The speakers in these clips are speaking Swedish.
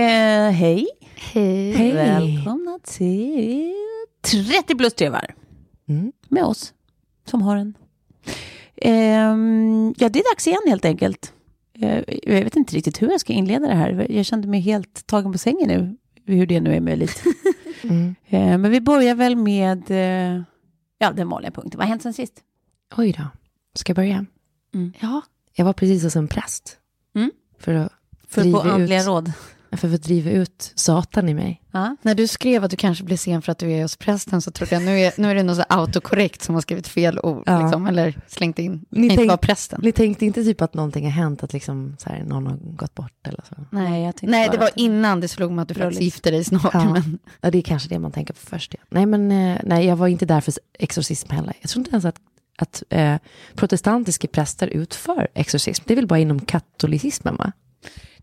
Eh, hej. Hej. Välkomna till 30 plus trevar. Mm. Med oss som har en. Ehm, ja, det är dags igen helt enkelt. Eh, jag vet inte riktigt hur jag ska inleda det här. Jag kände mig helt tagen på sängen nu. Hur det nu är möjligt. Mm. Eh, men vi börjar väl med eh, ja, den vanliga punkten. Vad har hänt sen sist? Oj då. Ska jag börja? Mm. Ja. Jag var precis hos en präst. Mm. För att För att få andliga ut, råd. För att driva ut Satan i mig. Ja. När du skrev att du kanske blir sen för att du är hos prästen så trodde jag nu är, nu är det något så autokorrekt som har skrivit fel ord. Ja. Liksom, eller slängt in, Ni inte tänk- vara prästen. Ni tänkte inte typ att någonting har hänt, att liksom så här, någon har gått bort eller så? Nej, jag tänkte Nej, det var att- innan det slog mig att du faktiskt Roligt. gifte dig snart. Ja. Men, Ja, det är kanske det man tänker på först. Ja. Nej, men eh, nej, jag var inte där för exorcism heller. Jag tror inte ens att, att eh, protestantiska präster utför exorcism. Det är väl bara inom katolicismen, va?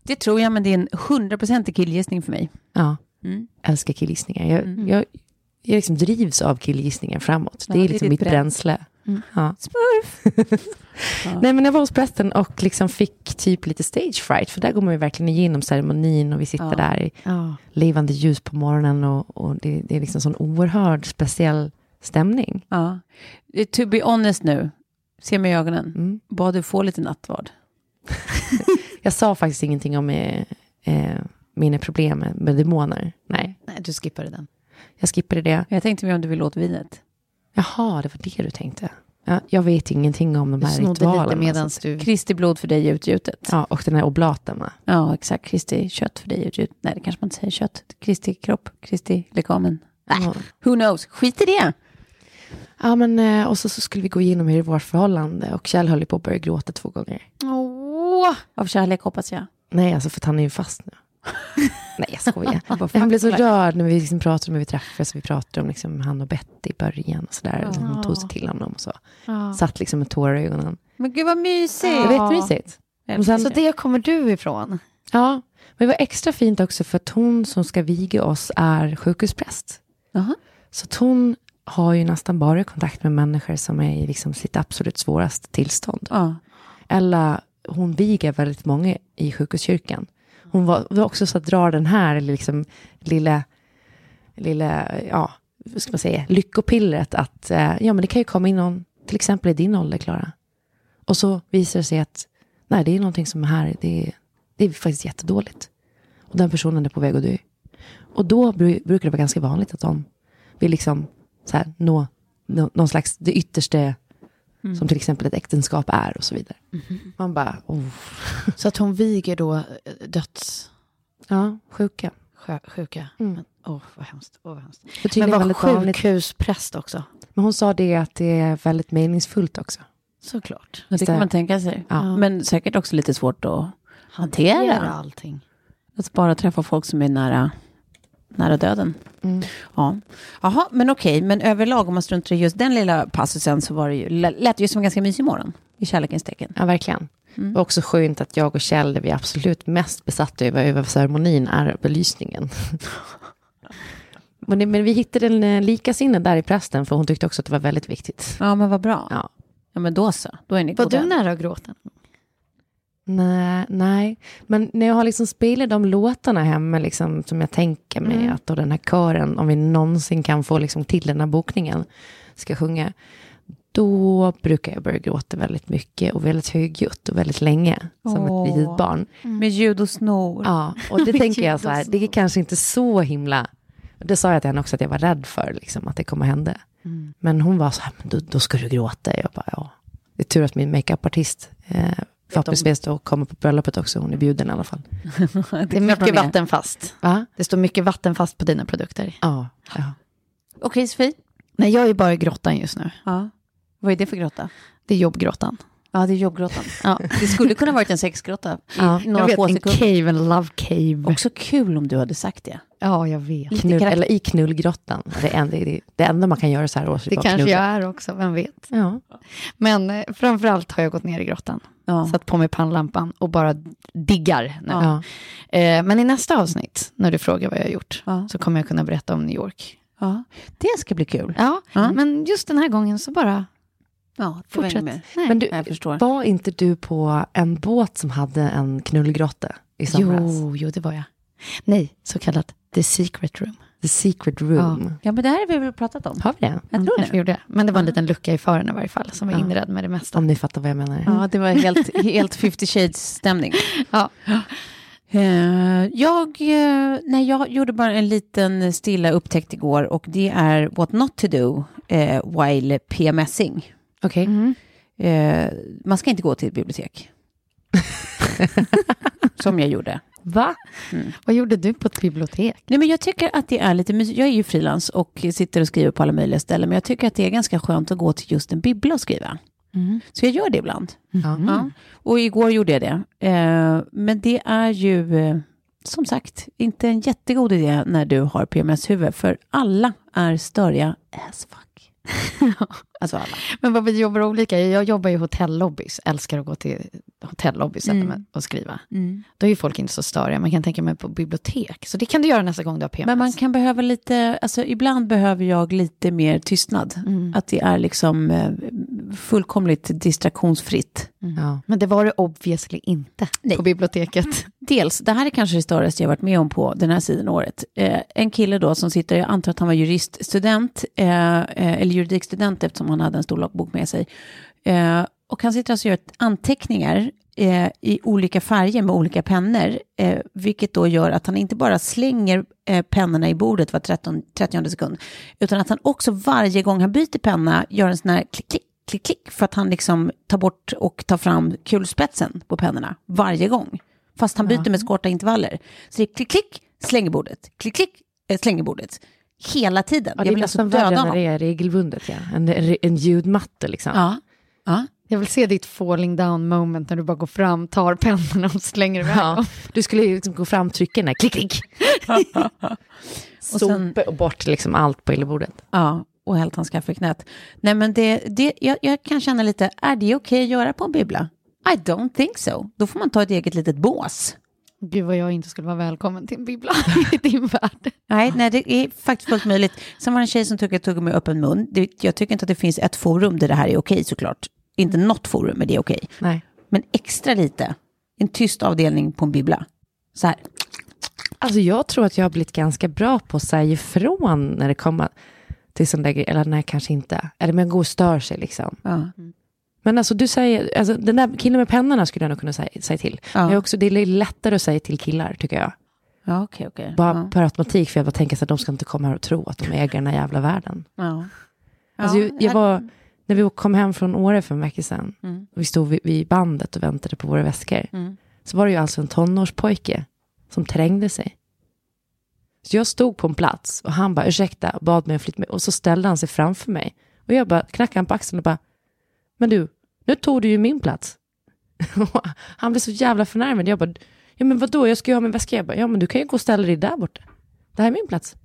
Det tror jag, men det är en hundraprocentig killgissning för mig. Ja, Mm. älskar killgissningar. Jag, jag, jag liksom drivs av killgissningar framåt. Ja, det det är är liksom mitt bränsle. Mm. Ja. Smurf! Ja. Nej, men jag var hos prästen och liksom fick typ lite stage fright. För där går man ju verkligen igenom ceremonin och vi sitter Ja. där i levande ljus på morgonen. Och, och det, det är liksom sån oerhörd speciell stämning. Ja. Eh, To be honest nu, se mig i ögonen. Mm. Bad du få lite nattvard? Jag sa faktiskt ingenting om eh, eh, mina problem med, demoner. Nej, Nej, du skippade den. jag skippade det. Jag tänkte mer om du vill åt vinet. Jaha, det var det du tänkte. Ja, jag vet ingenting om de Du här ritualerna. lite medan så- du... Kristi blod för dig är utgjutet. Ja, och den här oblaten, va? Ja, exakt. Kristi kött för dig är utgjutet. Nej, det kanske man inte säger kött. Kristi kropp, Kristi lekamen. Nej, Ja. who knows? Skit i det. Ja, men eh, och så, så skulle vi gå igenom hur vårt förhållande och Kjell höll på att börja gråta två gånger. Av kärlek hoppas jag. Nej, alltså för att han är ju fast nu. Nej, jag skojar. Jag Han blev så rörd när vi liksom pratade om hur vi träffades. Vi pratade om liksom han och Betty i början och sådär. Och hon tog sig till honom och så. Satt liksom med tårar i ögonen. Men gud vad mysigt. Det var jättemysigt. Och sen, Så det kommer du ifrån? Ja, men det var extra fint också för att hon som ska viga oss är sjukhuspräst. Jaha. Så att hon har ju nästan bara kontakt med människor som är i liksom sitt absolut svåraste tillstånd. Ja. Eller hon viger väldigt många i sjukhuskyrkan. Hon var, var också så att dra den här liksom, lilla, lilla, ja, vad ska man säga, lyckopillret att eh, ja, men det kan ju komma in någon, till exempel i din ålder, Klara. Och så visar det sig att nej, det är någonting som är här, det är, det är faktiskt jättedåligt. Och den personen är på väg att dö. Och då brukar det vara ganska vanligt att de vill liksom så här, nå, nå någon slags det yttersta som till exempel ett äktenskap är och så vidare. Man bara, oh. Så att hon viger då eh, döds... ja, sjuka. sjö- Sjuka. Mm. Men, åh, vad hemskt. Åh, vad hemskt. Men var sjukhuspräst också. Men hon sa det att det är väldigt meningsfullt också. Såklart. Det kan man tänka sig. Ja. Men säkert också lite svårt att hantera. Hantera allting. Att bara träffa folk som är nära, nära döden. Mm. Ja. Jaha, men okej. Men överlag, om man struntar i just den lilla passusen, så var det ju, lät det ju som en ganska mysig morgon. I kärlekens tecken. Ja, verkligen. Mm. Det var också skönt att jag och Kjell, det vi är absolut mest besatta över, över ceremonin, är belysningen. men, men vi hittade en eh, likasinnad där i prästen, för hon tyckte också att det var väldigt viktigt. Ja, men vad bra. Ja. Ja, men då så. Då är ni Var goda. du nära att gråta? Nej, nej, men när jag har liksom spelat de låtarna hemma, liksom, som jag tänker mig Mm. att då den här kören, om vi någonsin kan få liksom till den här bokningen, ska sjunga, då brukar jag börja gråta väldigt mycket och väldigt högljutt och väldigt länge, som Åh. ett litet barn. Med ljud och snor. Ja, och det tänker jag så här, det är kanske inte så himla... Det sa jag till henne också att jag var rädd för, liksom, att det kommer hända. Men hon var så här, men då, då ska du gråta. Jag bara, ja. Det är tur att min makeupartist eh, förhoppningsvis då kommer på bröllopet också. Hon är bjuden i alla fall. Det är mycket vattenfast. Va? Det står mycket vattenfast på dina produkter. Ja. ja. Okej, Sofie. Nej, jag är bara i grottan just nu. Ja. Vad är det för grotta? Det är jobbgrottan. Ja, det är jobbgrottan. Ja. Det skulle kunna varit en sexgrotta Ja, några jag vet, få en sekunder. cave, en love cave. Också kul om du hade sagt det. Ja, jag vet. Lite Knull, eller i knullgrottan. Det, är en, det, det enda man kan göra så här års. Det kanske jag är också, vem vet. Ja. Men eh, framförallt har jag gått ner i grottan. Ja. Satt på mig pannlampan och bara diggar nu. Ja. Eh, men i nästa avsnitt, när du frågar vad jag har gjort, Ja. så kommer jag kunna berätta om New York. ja, det ska bli kul. Ja. men just den här gången så bara Ja, var fortsätt. mer. Nej. Men du, var inte du på en båt som hade en knullgrotta i somras? Jo, jo, det var jag. Nej, så kallat The Secret Room. The secret room. Ja, men det här har vi väl pratat om. Har vi det? Jag tror Kanske vi det. gjorde det. Men det var en liten lucka i fören i varje fall, som var Ja. inredd med det mesta. Om ni fattar vad jag menar. Ja, det var helt, helt 50 shades-stämning. Ja. Eh, jag, eh, nej, jag gjorde bara en liten stilla upptäckt igår och det är what not to do eh, while PMSing. Okej. Mm. Eh, man ska inte gå till ett bibliotek. Som jag gjorde. Va? Vad gjorde du på ett bibliotek? Nej, men jag tycker att det är lite mysigt. Jag är ju frilans och sitter och skriver på alla möjliga ställen. Men jag tycker att det är ganska skönt att gå till just en bibbla och skriva. Så jag gör det ibland. Ja. Ja. Och igår gjorde jag det. Eh, men det är ju, eh, som sagt, inte en jättegod idé när du har PMS-huvud. För alla är störiga as fuck. alltså alla. Men vad vi jobbar olika. Jag jobbar i hotellobbys, älskar att gå till hotellobbys Mm. och skriva. Då är ju folk inte så störiga. Man kan tänka mig på bibliotek. Så det kan du göra nästa gång du har PMS. Men man kan behöva lite, alltså ibland behöver jag lite mer tystnad. Mm. Att det är liksom eh, fullkomligt distraktionsfritt. Ja. Men det var det obviously inte Nej. på biblioteket. Dels, det här är kanske det största jag varit med om på den här sidan året. Eh, en kille då som sitter, jag antar att han var juriststudent, eh, eh, eller juridikstudent eftersom han hade en stor lagbok med sig. Eh, och han sitter alltså och gör anteckningar eh, i olika färger med olika pennor. Eh, vilket då gör att han inte bara slänger eh, pennorna i bordet var 13, 30 sekund. Utan att han också varje gång han byter penna gör en sån här klick, klick, klick, klick. För att han liksom tar bort och tar fram kulspetsen på pennorna varje gång. Fast han byter med korta intervaller. Så det är klick, klick, slänger bordet, klick, klick, eh, slänger bordet. Hela tiden. Ja, det jag är vill alltså nästan värre döda när det honom. är regelbundet. Ja. En, en ljudmatte liksom. Ja. ja. Jag vill se ditt falling down moment när du bara går fram, tar pennorna och slänger iväg Ja, du skulle ju liksom gå fram, trycka den här, klick, klick. Och sen- Sopa och bort liksom allt på elbordet. Ja, och hällt hans kaffe i knät. Nej, men det, det, jag, jag kan känna lite, är det okej att göra på en bibbla? I don't think so. Då får man ta ett eget litet bås. Gud vad jag inte skulle vara välkommen till en bibbla i din värld. Nej, nej, det är faktiskt fullt möjligt. Sen var det en tjej som tog med öppen mun. Det, jag tycker inte att det finns ett forum där det här är okej såklart. Inte något forum, men det är okej. Nej. Men extra lite, en tyst avdelning på en bibbla. Så här. Alltså jag tror att jag har blivit ganska bra på att säga ifrån när det kommer till sån där grej, eller nej kanske inte. Eller men går och stör sig liksom. Ja. Men alltså du säger, alltså, den där killen med pennorna skulle jag nog kunna säga, säga till. Ja. Men också, det är lättare att säga till killar tycker jag. Ja, okej, okej. Bara ja. per automatik, för jag bara tänker så att de ska inte komma här och tro att de äger den här jävla världen. Ja. Alltså, Ja, jag, jag var, när vi kom hem från Åre för en vecka sedan, Mm. och vi stod vid, vid bandet och väntade på våra väskor, Mm. så var det ju alltså en tonårspojke som trängde sig. Så jag stod på en plats och han bara ursäkta och bad mig att flytta med och så ställde han sig framför mig. Och jag bara knackade han på axeln och bara, men du, nu tog du ju min plats. han blev så jävla förnärmad. Jag bara, Ja men vadå, jag ska ju ha min väska. Jag bara, ja men du kan ju gå och ställa dig där borta. Det här är min plats.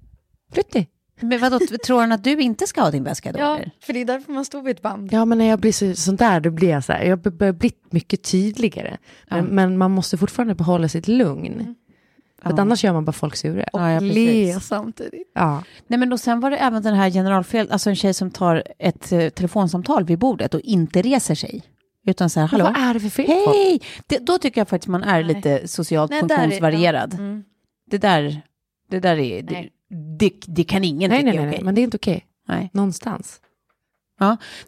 Flytt dig. Men vadå, tror han att du inte ska ha din väska då? Ja, eller? för det är därför man står vid ett band. Ja men när jag blir så, sån där, då blir jag så här, jag börjar bli mycket tydligare. Men, men man måste fortfarande behålla sitt lugn. För att Ja. annars gör man bara folk sura. Ja, ja, Le samtidigt. Ja. Nej, men och sen var det även den här generalfel, alltså en tjej som tar ett eh, telefonsamtal vid bordet och inte reser sig. Utan så här, Men hallå? vad är det för fel på? Hej! Det, då tycker jag faktiskt man är Nej. lite socialt Nej, där är- funktionsvarierad. Mm. Det där, det där är, det, det, det kan ingen Nej, tycka nej, är nej, okej. nej, men det är inte okej. Nej. Någonstans.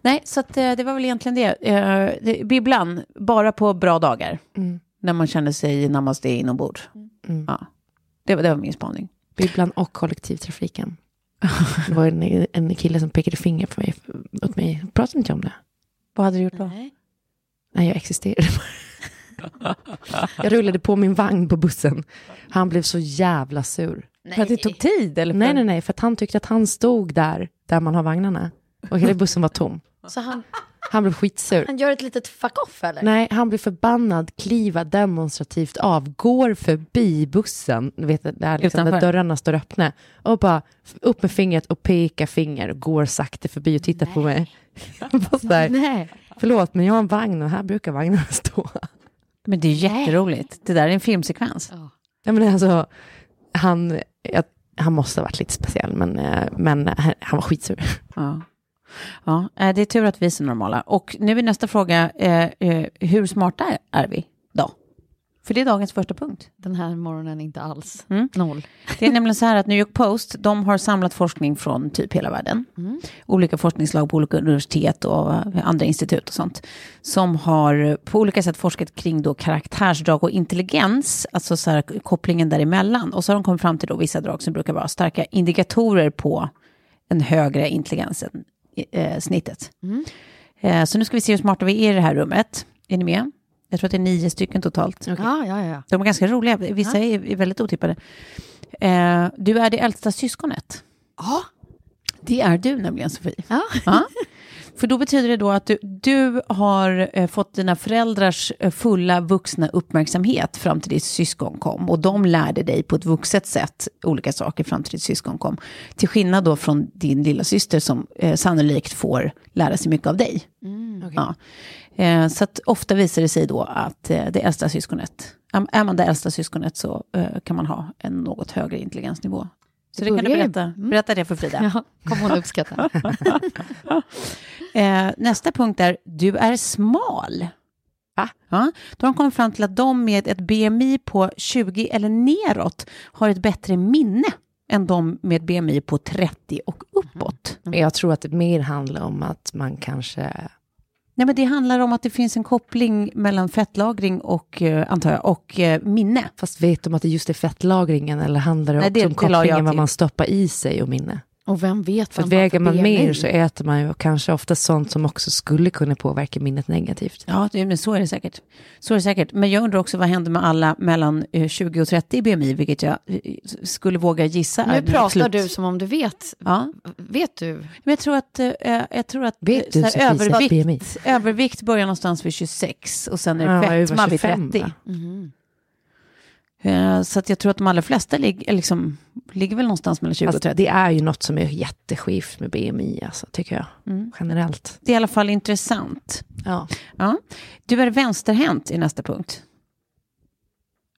nej, så att, eh, det var väl egentligen det. Eh, det. Bibblan, bara på bra dagar, Mm. när man känner sig namaste inombords. Mm. Ja. Det, var- det var min spaning. Bibblan och kollektivtrafiken. Det var en, en kille som pekade finger på mig, åt mig. Pratade inte om det? Vad hade du gjort då? Nej. Nej, jag existerade. jag rullade på min vagn på bussen. Han blev så jävla sur. För att det tog tid? Eller. Nej, nej, nej, för att han tyckte att han stod där, där man har vagnarna. Och hela bussen var tom. Så han, Han blev skitsur. han gör ett litet fuck off eller? Nej, han blir förbannad, kliver demonstrativt av, går förbi bussen, du vet där, liksom, där dörrarna står öppna, och bara upp med fingret och pekar finger och går sakta förbi och tittar på mig. Där, Nej. Förlåt, men jag har en vagn och här brukar vagnarna stå. Men det är jätteroligt. Det där är en filmsekvens. Nej, men alltså, han, jag, han måste ha varit lite speciell, men, eh, men han han var skitsur. Ja. Ja, eh, det är tur att vi är så normala. Och nu är nästa fråga, eh, eh, hur smarta är, vi då? För det är dagens första punkt. Den här morgonen inte alls. Mm. Noll. Det är nämligen så här att New York Post, de har samlat forskning från typ hela världen. Olika forskningslag på olika universitet och eh, andra institut och sånt. Som har på olika sätt forskat kring då karaktärsdrag och intelligens, alltså så här kopplingen däremellan. Och så har de kommit fram till då vissa drag som brukar vara starka indikatorer på en högre intelligens än eh, snittet. Eh, så nu ska vi se hur smarta vi är i det här rummet. Är ni med? Jag tror att det är nio stycken totalt. Ja, ja, ja. De är ganska roliga, vissa är, är väldigt otippade. Eh, du är det äldsta syskonet. Ja. Det är du nämligen, Sofie. Ja. Ja. För då betyder det då att du, du har eh, fått dina föräldrars eh, fulla vuxna uppmärksamhet fram till ditt syskon kom. Och de lärde dig på ett vuxet sätt olika saker fram till ditt syskon kom. Till skillnad då från din lilla syster som eh, sannolikt får lära sig mycket av dig. Ja. Eh, så att ofta visar det sig då att eh, det äldsta syskonet, är- är man det äldsta syskonet så eh, kan man ha en något högre intelligensnivå. Så det, kan du börjar ju- berätta, berätta det för Frida. ja. Kommer hon uppskatta. Eh, nästa punkt är, du är smal. Va? Ja, de kommit fram till att de med ett BMI på 20 eller neråt har ett bättre minne än de med BMI på 30 och uppåt. Men jag tror att det mer handlar om att man kanske... Nej, men det handlar om att det finns en koppling mellan fettlagring och, eh, antar jag, och eh, minne. Fast vet de att det just är fettlagringen eller handlar det Nej, också det- om kopplingen vad man stoppar i sig och minne? Och vem vet För vad att man har väger man mer så äter man ju kanske ofta sånt som också skulle kunna påverka minnet negativt. Ja, det, men så är det säkert. Så är det säkert. Men jag undrar också vad händer med alla mellan eh, 20 och 30 i BMI, vilket jag eh, skulle våga gissa Nu pratar absolut- du som om du vet. Ja, Vet du? men jag tror att, eh, jag tror att Vet eh, du, så här, Sofie, BMI? övervikt, övervikt börjar någonstans vid 26 och sen är Ja, det över fetma vid 25, 30. va? Eh, Så att jag tror att de allra flesta ligger, liksom, ligger väl någonstans mellan 20 och Fast 30. det är ju något som är jätteskivt med BMI, alltså, tycker jag. Mm. Generellt. Det är i alla fall intressant. Ja. Ja. Du är vänsterhänt i nästa punkt.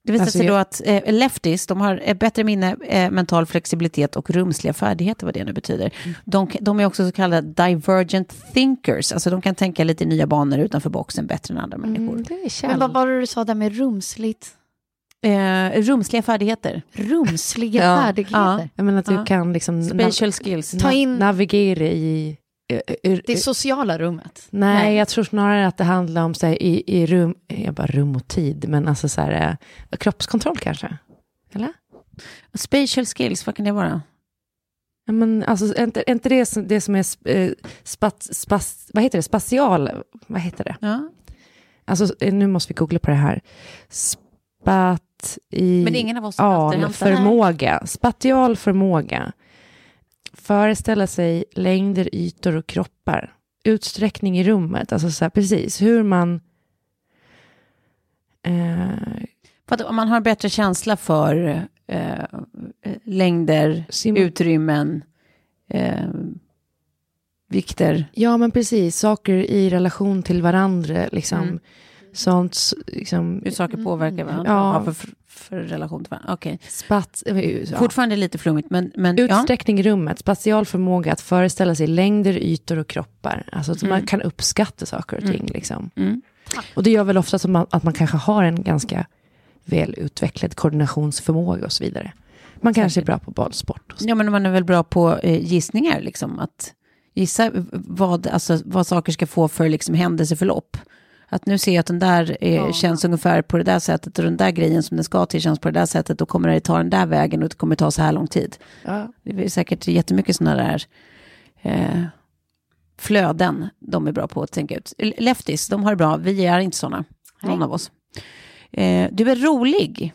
Det visar Alltså, sig då jag- att eh, lefties, de har ett bättre minne, eh, mental flexibilitet och rumsliga färdigheter, vad det nu betyder. Mm. De, de är också så kallade divergent thinkers, alltså de kan tänka lite nya banor utanför boxen bättre än andra människor. Mm, det är Men vad var det du sa där med rumsligt? Eh, rumsliga färdigheter, Rumsliga Ja. färdigheter. Jag menar att du Ja. kan liksom spatial skills. Ta in- navigera i... eh, eh, Det sociala rummet. Nej, Nej. jag tror snarare att det handlar om så här, i, i rum, jag bara rum och tid, men alltså så här, eh, kroppskontroll kanske? Eller? Spatial skills, vad kan det vara? Ja, men alltså, är inte, är inte det som, det som är sp- spat, spas, vad heter det, spatial, vad heter det? Ja. Alltså, nu måste vi googla på det här. Spat i... Men ingen av oss som Ja, förmåga. Spatial förmåga. Föreställa sig längder, ytor och kroppar. Utsträckning i rummet. Alltså så här, precis hur man... Eh, om man har bättre känsla för eh, längder, utrymmen, eh, vikter. Ja, men precis. Saker i relation till varandra. Liksom. Mm. Sånt, liksom, Hur saker påverkar varandra. Ja. Ja. för, för relation till varandra. Okej. spats, ja. Fortfarande lite flummigt, men, men ja. Utsträckning i rummet, spatial förmåga att föreställa sig längder, ytor och kroppar. Alltså att man kan uppskatta saker och ting. Liksom. Mm. Och det gör väl ofta att man, att man kanske har en ganska väl utvecklad koordinationsförmåga och så vidare. Man kanske är bra på bollsport. Ja, men man är väl bra på eh, gissningar, liksom. Att gissa vad, alltså, vad saker ska få för liksom, händelseförlopp. Att nu ser jag att den där eh, känns ungefär på det där sättet och den där grejen som den ska till känns på det där sättet. Då kommer det ta den där vägen och det kommer ta så här lång tid. Ja. Det är säkert jättemycket sådana där eh, flöden de är bra på att tänka ut. Leftis, de har det bra. Vi är inte sådana, någon av oss. Eh, du är rolig.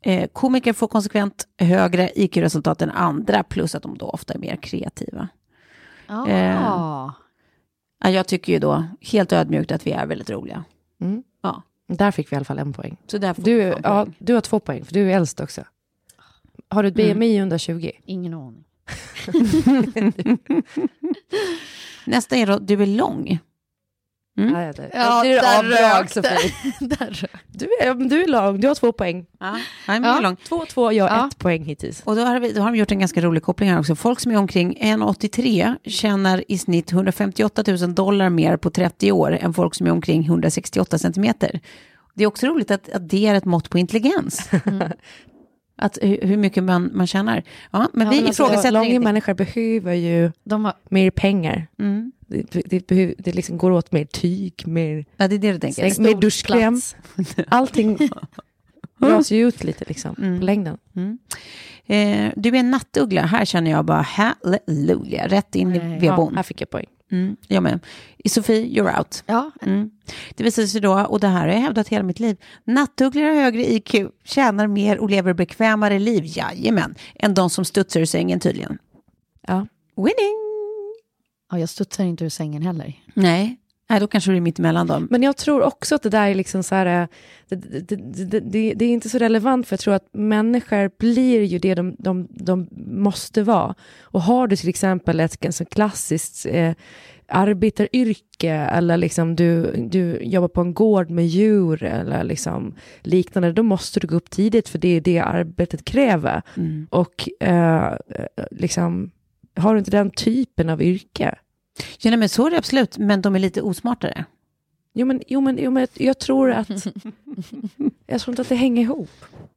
Eh, komiker får konsekvent högre IQ-resultat än andra, plus att de då ofta är mer kreativa. Ah. Eh. Ja, jag tycker ju då, helt ödmjukt, att vi är väldigt roliga. Mm. Ja. Där fick vi i alla fall en poäng. Så där får Du, ja, poäng. du har två poäng, för du är äldst också. Har du ett BMI under 20? Ingen aning. Nästa är då, du är lång. Mm. Ja, det, Ja, det är där avdrag, rök Sofie. Där rök Du är, du är lång, du har två poäng. Ja, är Ja. lång. Två, två, jag har Ja. ett poäng hittills. Och då har, vi, då har de gjort en ganska rolig koppling här också. Folk som är omkring 1,83 tjänar i snitt 158 000 dollar mer på 30 år än folk som är omkring 168 centimeter. Det är också roligt att, att det är ett mått på intelligens. Att hur, hur mycket man, man tjänar. Ja, men Ja, vi men alltså, ifrågasätter Långa människor behöver ju De har, mer pengar. Mm. Det, det, behöver, det liksom går åt mer tyg, mer, Ja, det är det du tänker. säng, mer duschkräm. Allting dras ju ut lite liksom, Mm. på längden. Eh, du är en nattuggla. Här känner jag bara halleluja. Rätt in i Nej. Ja, vedboden. här fick jag poäng. Mm, jag med. Sofie, you're out. ja, Mm. Det visar sig då, och det här har jag hävdat hela mitt liv, nattugglor har högre IQ, tjänar mer och lever bekvämare liv, jajamän, än de som studsar ur sängen tydligen. Ja. Winning! Ja, jag studsar inte ur sängen heller. Nej, Nej då kanske du är mitt emellan dem. Men jag tror också att det där är liksom så här, eh, det, det, det, det, det, det är inte så relevant för jag tror att människor blir ju det de, de, de måste vara. Och har du till exempel ett ganska klassiskt eh, arbetaryrke eller liksom du, du jobbar på en gård med djur eller liksom liknande, då måste du gå upp tidigt för det är det arbetet kräver. Mm. Och eh, liksom, har du inte den typen av yrke, Ja, nej, men så är det absolut, men de är lite osmartare. Jo men, jo, men, jo, men jag tror att jag tror inte att det hänger ihop.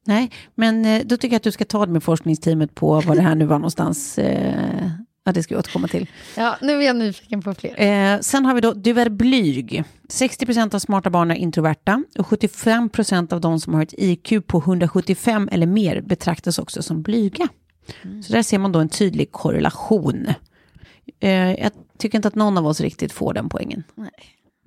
Nej, men eh, då tycker jag att du ska ta det med forskningsteamet på vad det här nu var någonstans. Eh, ja, det ska jag återkomma till. Ja, nu är jag nyfiken på fler. Eh, sen har vi då, du är blyg. 60% av smarta barn är introverta och 75% av de som har ett IQ på 175 eller mer betraktas också som blyga. Så där ser man då en tydlig korrelation. Eh, jag tycker inte att någon av oss riktigt får den poängen. Nej.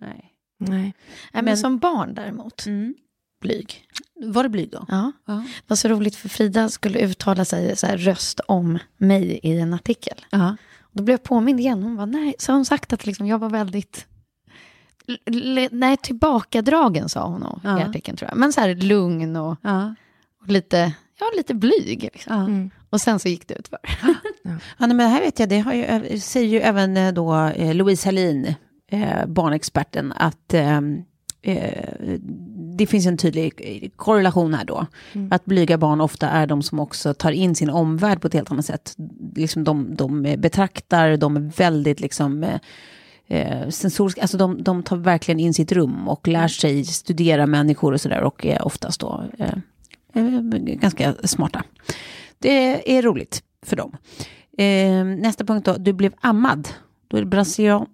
Nej. Nej. Men, Men- som barn däremot, Mm. blyg. Var det blyg då? Ja. Ja. Det var så roligt för Frida skulle uttala sig så här, röst om mig i en artikel. Ja. Då blev jag påmind igen. Hon var nej, så har hon sagt att liksom jag var väldigt... Nej, tillbakadragen sa hon nog Ja. i artikeln tror jag. Men så här lugn och, Ja. och lite, ja, lite blyg. Liksom. Ja. Mm. Och sen så gick det ut för. Ja, nej, men det här vet jag, det har ju, säger ju även eh, då eh, Louise Hallin, eh, barnexperten, att eh, eh, det finns en tydlig korrelation här då. Att blyga barn ofta är de som också tar in sin omvärld på ett helt annat sätt. Liksom de, de betraktar, de är väldigt liksom eh, sensoriska, alltså de, de tar verkligen in sitt rum och lär sig studera människor och sådär och är oftast då eh, ganska smarta. Det är roligt för dem. Eh, nästa punkt då, du blev ammad. Då är brasilia,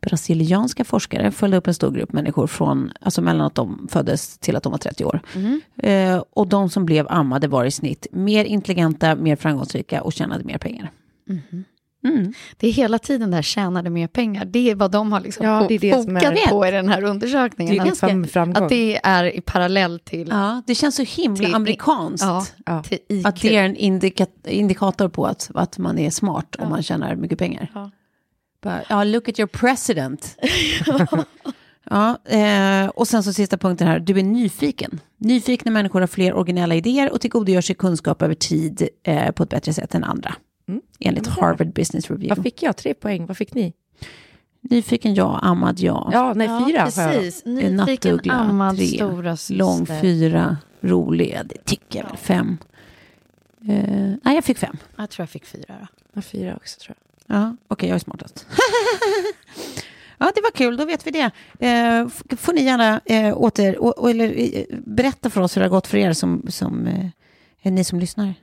brasilianska, forskare följde upp en stor grupp människor från, alltså mellan att de föddes till att de var 30 år. Eh, och de som blev ammade var i snitt mer intelligenta, mer framgångsrika och tjänade mer pengar. Mm. Det är hela tiden där tjänade mer pengar. Det är vad de har liksom Ja, det är det som är- fokat på i den här undersökningen. Det är att, ganska- att det är i parallell till, Ja, det känns så himla Till- amerikanskt. ja, Ja. Att det är en indika indikator på att, att man är smart om man tjänar mycket pengar. Ja. Bara, Ja, look at your president. Ja, eh, och sen så sista punkten här, du är nyfiken. Nyfikna människor har fler originella idéer och tillgodogör sig kunskap över tid eh, på ett bättre sätt än andra. Mm. Enligt Harvard Business Review. Vad fick jag? Tre poäng. Vad fick ni? Nyfiken ja, ammad ja. Ja, nej, fyra. Ja, får jag. precis. Nyfiken, Nattuggla, ammad, tre. stora syster. Lång fyra, rolig, ja, det tycker jag väl, fem. Eh, nej, jag fick fem. Jag tror jag fick fyra då. Ja, fyra också tror jag. Ja, okej, jag är smartast. ja, det var kul, då vet vi det. Eh, får ni gärna eh, åter, och, eller, eh, berätta för oss hur det har gått för er som, som eh, är ni som lyssnar.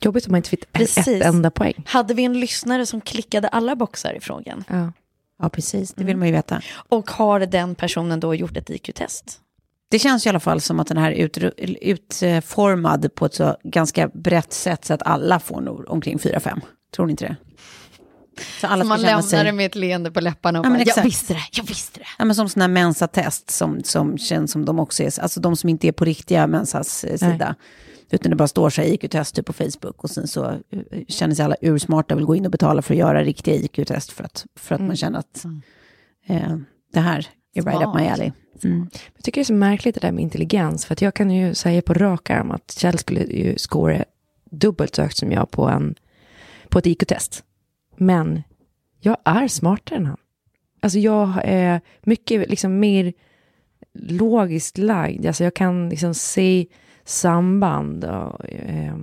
Jobbigt om man inte fick ett, Precis. ett enda poäng. Hade vi en lyssnare som klickade alla boxar i frågan? Ja. Ja, precis, det vill man ju veta. Och har den personen då gjort ett IQ-test? Det känns i alla fall som att den här är ut, utformad på ett så ganska brett sätt så att alla får nog omkring 4-5. Tror ni inte det? Så alla Man lämnar sig... det med ett leende på läpparna och Ja, men bara, jag visste det, jag visste det. Ja, men som sådana här mensatest som, som känns som de också är, alltså de som inte är på riktiga mensas eh, sida. Utan det bara står så här IQ-test typ på Facebook och sen så eh, känner sig alla ursmarta och vill gå in och betala för att göra riktiga IQ-test för att, för att man känner att eh, det här är right up my alley. Mm. Jag tycker det är så märkligt det där med intelligens. För att jag kan ju säga på rak arm att Kjell skulle ju scora dubbelt så högt som jag på, en, på ett IQ-test. Men jag är smartare än han. Alltså jag är mycket liksom mer logiskt lagd. Alltså jag kan liksom se samband och eh,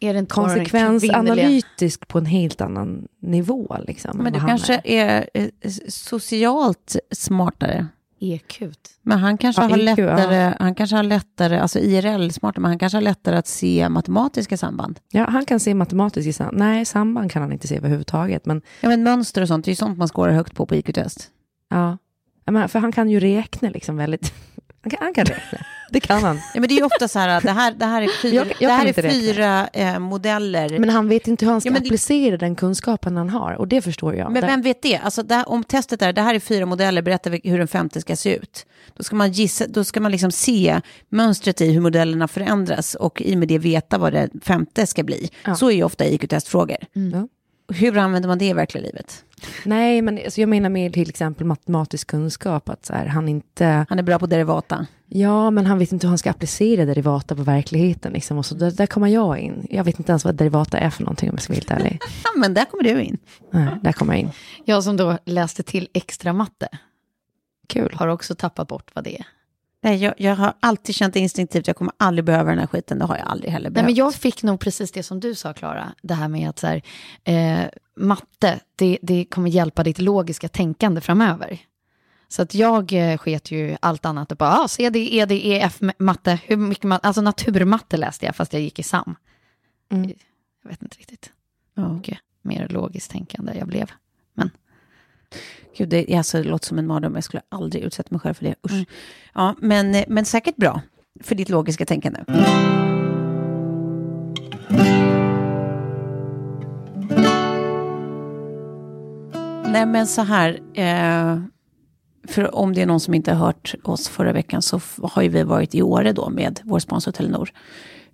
Är det konsekvensanalytisk på en helt annan nivå. Liksom, Men du kanske är. är eh, socialt smartare. EQ. Men han kanske, Ja, har ja. lättare, han kanske har lättare, alltså IRL smartare, men han kanske har lättare att se matematiska samband. Ja, han kan se matematiska samband. Nej, samband kan han inte se överhuvudtaget. Men Ja, men mönster och sånt, det är ju sånt man skårar högt på på IQ-test. Ja, Ja, men för han kan ju räkna liksom väldigt... Han kan, han kan räkna, det kan han. Ja, men det är ju ofta så här, det här, det här är fyra, Jag- jag det här är fyra eh, modeller. Men han vet inte hur han ska Ja, men applicera den kunskapen han har. Och det förstår jag. Men Där- vem vet det? Alltså det här, om testet är, det här är fyra modeller, berätta hur den femte ska se ut. Då ska man, gissa, då ska man liksom se mönstret i hur modellerna förändras och i och med det veta vad det femte ska bli. Ja. Så är ju ofta IQ-testfrågor. Ja. Hur använder man det i verkliga livet? Nej, men alltså, jag menar med till exempel matematisk kunskap. Att så här, han inte... Han är bra på derivata. Ja, men han vet inte hur han ska applicera derivata på verkligheten. Liksom. Och så där, där kommer jag in. Jag vet inte ens vad derivata är för någonting om jag ska vara helt ärlig. Ja, men där kommer du in. Nej, där kommer jag in. Jag som då läste till extra matte Kul. har också tappat bort vad det är. Nej, jag, jag har alltid känt instinktivt, jag kommer aldrig behöva den här skiten, det har jag aldrig heller Nej, behövt. men jag fick nog precis det som du sa, Klara. Det här med att så här, eh, matte, det, det kommer hjälpa ditt logiska tänkande framöver. Så att jag eh, sket ju allt annat och bara, ah, CD, ED, EF, matte, hur mycket matte, alltså naturmatte läste jag fast jag gick i SAM. Mm. Jag vet inte riktigt Ja. hur mycket mer logiskt tänkande jag blev. Gud, det, alltså, det låter som en mardröm, jag skulle aldrig utsätta mig själv för det. Usch. Mm. Ja, men, eh, men säkert bra för ditt logiska tänkande. Nej, men så här. Eh, för om det är någon som inte har hört oss förra veckan så har ju vi varit i Åre då med vår sponsor Telenor.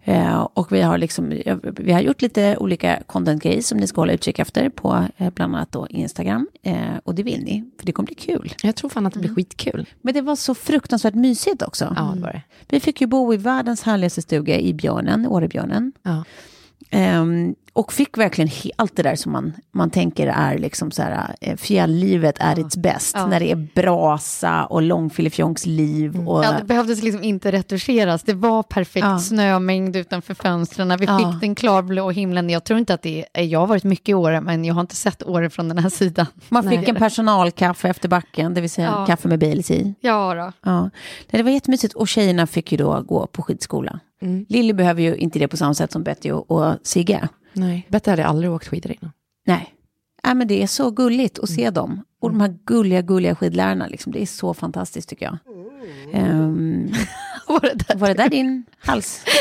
Eh, och vi har, liksom, vi har gjort lite olika content-grejer som ni ska hålla utkik efter på eh, bland annat då Instagram. Eh, och det vill ni, för det kommer bli kul. Jag tror fan att det blir skitkul. Men det var så fruktansvärt mysigt också. Ja, det var det. Vi fick ju bo i världens härligaste stuga i Björnen, Årebjörnen. Ja. Ehm, och fick verkligen allt det där som man, man tänker är liksom så här, eh, fjälllivet är its bäst. Ja. När det är brasa och långfilifjonksliv. Och, Ja, det behövdes liksom inte retuscheras. Det var perfekt Ja. snömängd utanför fönstren. Vi Ja. fick den klarblå himlen. Jag tror inte att det är... Jag har varit mycket i Åre, men jag har inte sett Åre från den här sidan. man fick Nej. en personalkaffe efter backen, det vill säga Ja. kaffe med Baileys i. Ja, då. Ja. Det var jättemysigt och tjejerna fick ju då gå på skidskola. Mm. Lilly behöver ju inte det på samma sätt som Betty och, och Sigge. Nej, Betty hade aldrig åkt skidor innan. Nej. Nej, men det är så gulligt att se dem. Och de här gulliga, gulliga skidlärarna, liksom, det är så fantastiskt tycker jag. Ehm, Var det där? var det där din hals?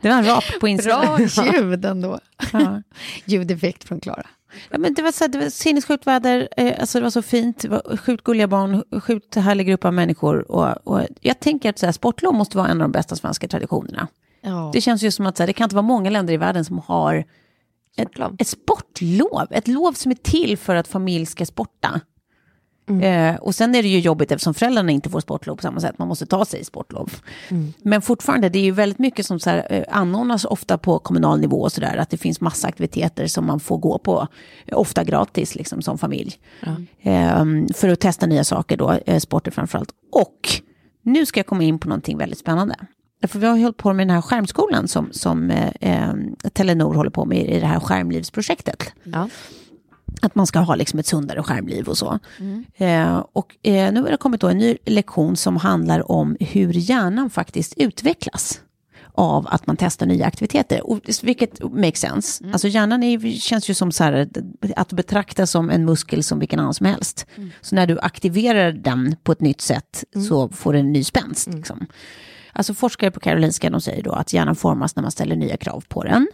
Det var en rap på insidan. Bra ljud ändå. Ja. Ljudeffekt från Klara. Ja, men det var, så här, det var sinnessjukt väder, eh, alltså det var så fint, det var sjukt gulliga barn, sjukt härlig grupp av människor. Och, och jag tänker att så här, sportlov måste vara en av de bästa svenska traditionerna. Ja. Det känns ju som att så här, det kan inte vara många länder i världen som har ett, ett sportlov. Ett lov som är till för att familj ska sporta. Eh, och sen är det ju jobbigt eftersom föräldrarna inte får sportlov på samma sätt. Man måste ta sig sportlov. Men fortfarande, det är ju väldigt mycket som så här, eh, anordnas ofta på kommunal nivå och sådär. Att det finns massa aktiviteter som man får gå på, eh, ofta gratis liksom som familj. Eh, för att testa nya saker då, eh, sporter framförallt. Och nu ska jag komma in på någonting väldigt spännande. För vi har hållit på med den här skärmskolan som, som eh, eh, Telenor håller på med i det här skärmlivsprojektet. Att man ska ha liksom ett sundare skärmliv och så. Eh, och eh, nu har det kommit då en ny lektion som handlar om hur hjärnan faktiskt utvecklas av att man testar nya aktiviteter. Och, vilket makes sense. Alltså hjärnan är, känns ju som så här, att betrakta som en muskel som vilken annan som helst. Så när du aktiverar den på ett nytt sätt så får den en ny spänst. Liksom. Alltså forskare på Karolinska de säger då att hjärnan formas när man ställer nya krav på den.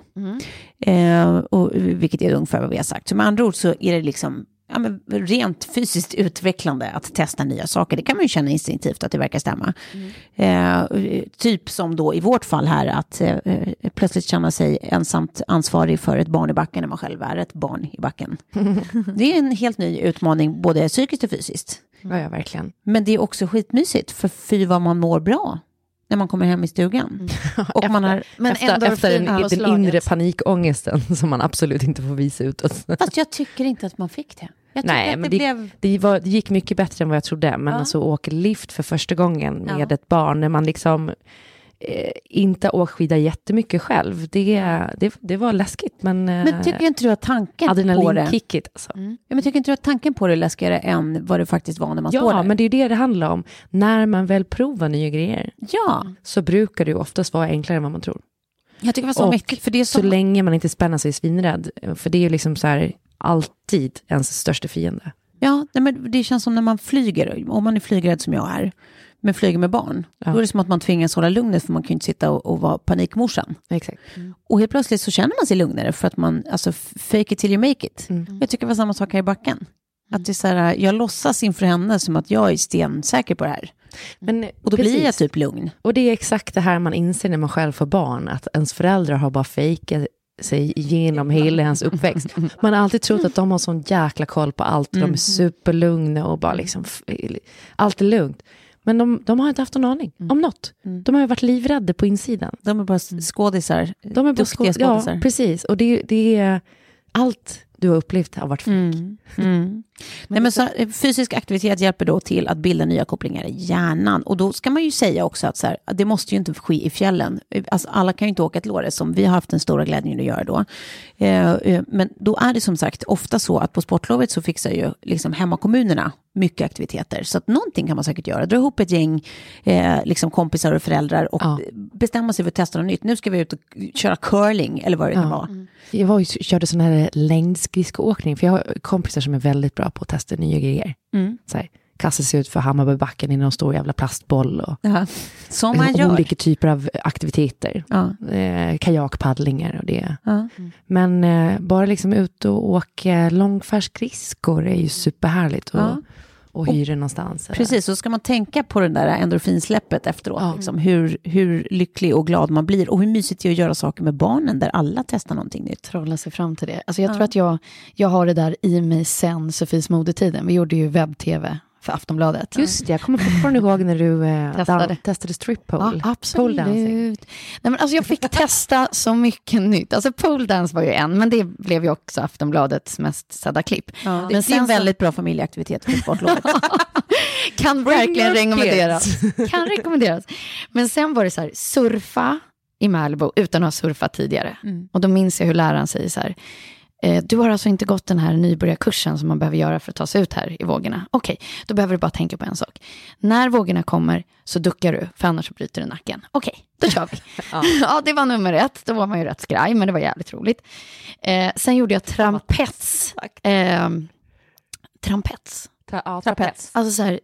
Eh, och, vilket är ungefär vad vi har sagt. Så med andra ord så är det liksom ja, men rent fysiskt utvecklande att testa nya saker. Det kan man ju känna instinktivt att det verkar stämma. Eh, typ som då i vårt fall här att eh, plötsligt känna sig ensamt ansvarig för ett barn i backen när man själv är ett barn i backen. det är en helt ny utmaning både psykiskt och fysiskt. Ja, ja, verkligen. Men det är också skitmysigt för fy vad man mår bra när man kommer hem i stugan. Och man har, Men efter, ändå efter den, den inre panikångesten som man absolut inte får visa utåt. fast jag tycker inte att man fick det. Jag Nej, att men det, det, blev... det, var, det gick mycket bättre än vad jag trodde. Men Ja. alltså åka lift för första gången med Ja. ett barn, när man liksom eh, inte åkt skida jättemycket själv, det, det, det var läskigt. Men, eh, Men tycker inte du att tanken på det... adrenalinkickigt alltså. Ja, men tycker inte du att tanken på det är läskigare än vad det faktiskt var när man står Ja, där? men det är det det handlar om. När man väl provar nya grejer Ja, så brukar det ju oftast vara enklare än vad man tror. jag tycker det var så mäktigt. För det är Så så... länge man inte spänner sig svinrädd. För det är ju liksom så här, alltid ens största fiende. Ja, nej, men det känns som när man flyger, om man är flygrädd som jag är, men flyger med barn, Ja. då är det som att man tvingas hålla lugnet för man kan ju inte sitta och, och vara panikmorsan. Exakt. Och helt plötsligt så känner man sig lugnare för att man, alltså fake it till you make it. Mm. Jag tycker det var samma sak här i backen. Att det är så här, jag låtsas inför henne som att jag är stensäker på det här. Men, Och då blir jag precis. typ lugn. Och det är exakt det här man inser när man själv får barn, att ens föräldrar har bara fejkat sig igenom hela ens uppväxt. Man har alltid trott att de har sån jäkla koll på allt, de är superlugna och bara liksom, allt är lugnt. Men de, de har inte haft någon aning om något. De har ju varit livrädda på insidan. De är bara s- skådisar, De är bara duktiga skå- ja, skådisar. precis. Och det, det är allt du har upplevt har varit fake. Mm. Mm. Nej, men så, fysisk aktivitet hjälper då till att bilda nya kopplingar i hjärnan. Och då ska man ju säga också att så här, det måste ju inte ske i fjällen. Alltså, alla kan ju inte åka till Åre som vi har haft den stora glädjen att göra då. Eh, eh, men då är det som sagt ofta så att på sportlovet så fixar ju liksom hemmakommunerna mycket aktiviteter. Så att någonting kan man säkert göra. Dra ihop ett gäng eh, liksom kompisar och föräldrar och Ja. bestämma sig för att testa något nytt. Nu ska vi ut och köra curling eller vad det kan Ja. vara. Jag var ju, körde sån här längdskridskoåkning, för jag har kompisar som är väldigt bra på att testa nya grejer. Mm. Så här, kasta sig ut för Hammarbybacken i någon stor jävla plastboll och Ja. Som man gör. olika typer av aktiviteter. Ja. Eh, kajakpaddlingar och det. Ja. Men eh, bara liksom ut och åka långfärdsskridskor är ju superhärligt. Och, Ja. Och hyra någonstans. eller- Precis, så ska man tänka på det där endorfinsläppet efteråt. Ja. Liksom, hur, hur lycklig och glad man blir och hur mysigt det är att göra saker med barnen där alla testar någonting nytt. trolla sig fram till det. Alltså jag Ja. tror att jag, jag har det där i mig sen Sofies modetiden. Vi gjorde ju webb-tv för Aftonbladet. Just det, jag kommer fortfarande ihåg när du eh, Testade. dan- testade strip Ja, pole. Pole absolut. dancing. Nej, men alltså jag fick testa så mycket nytt. Alltså pole dance var ju en, men det blev ju också Aftonbladets mest sedda klipp. det, Men det är sen en väldigt bra familjeaktivitet sportlovet. Kan verkligen rekommenderas. kan rekommenderas. Men sen var det så här, surfa i Malibu utan att ha surfat tidigare. Mm. Och då minns jag hur läraren säger så här, du har alltså inte gått den här nybörjarkursen som man behöver göra för att ta sig ut här i vågorna. Okej, då behöver du bara tänka på en sak. När vågorna kommer så duckar du, för annars bryter du nacken. Okej, då kör vi. ja. det var nummer ett. Då var man ju rätt skraj, men det var jävligt roligt. Eh, sen gjorde jag trampets. Eh, trampets. Tra- ja, Trapets. Alltså så här,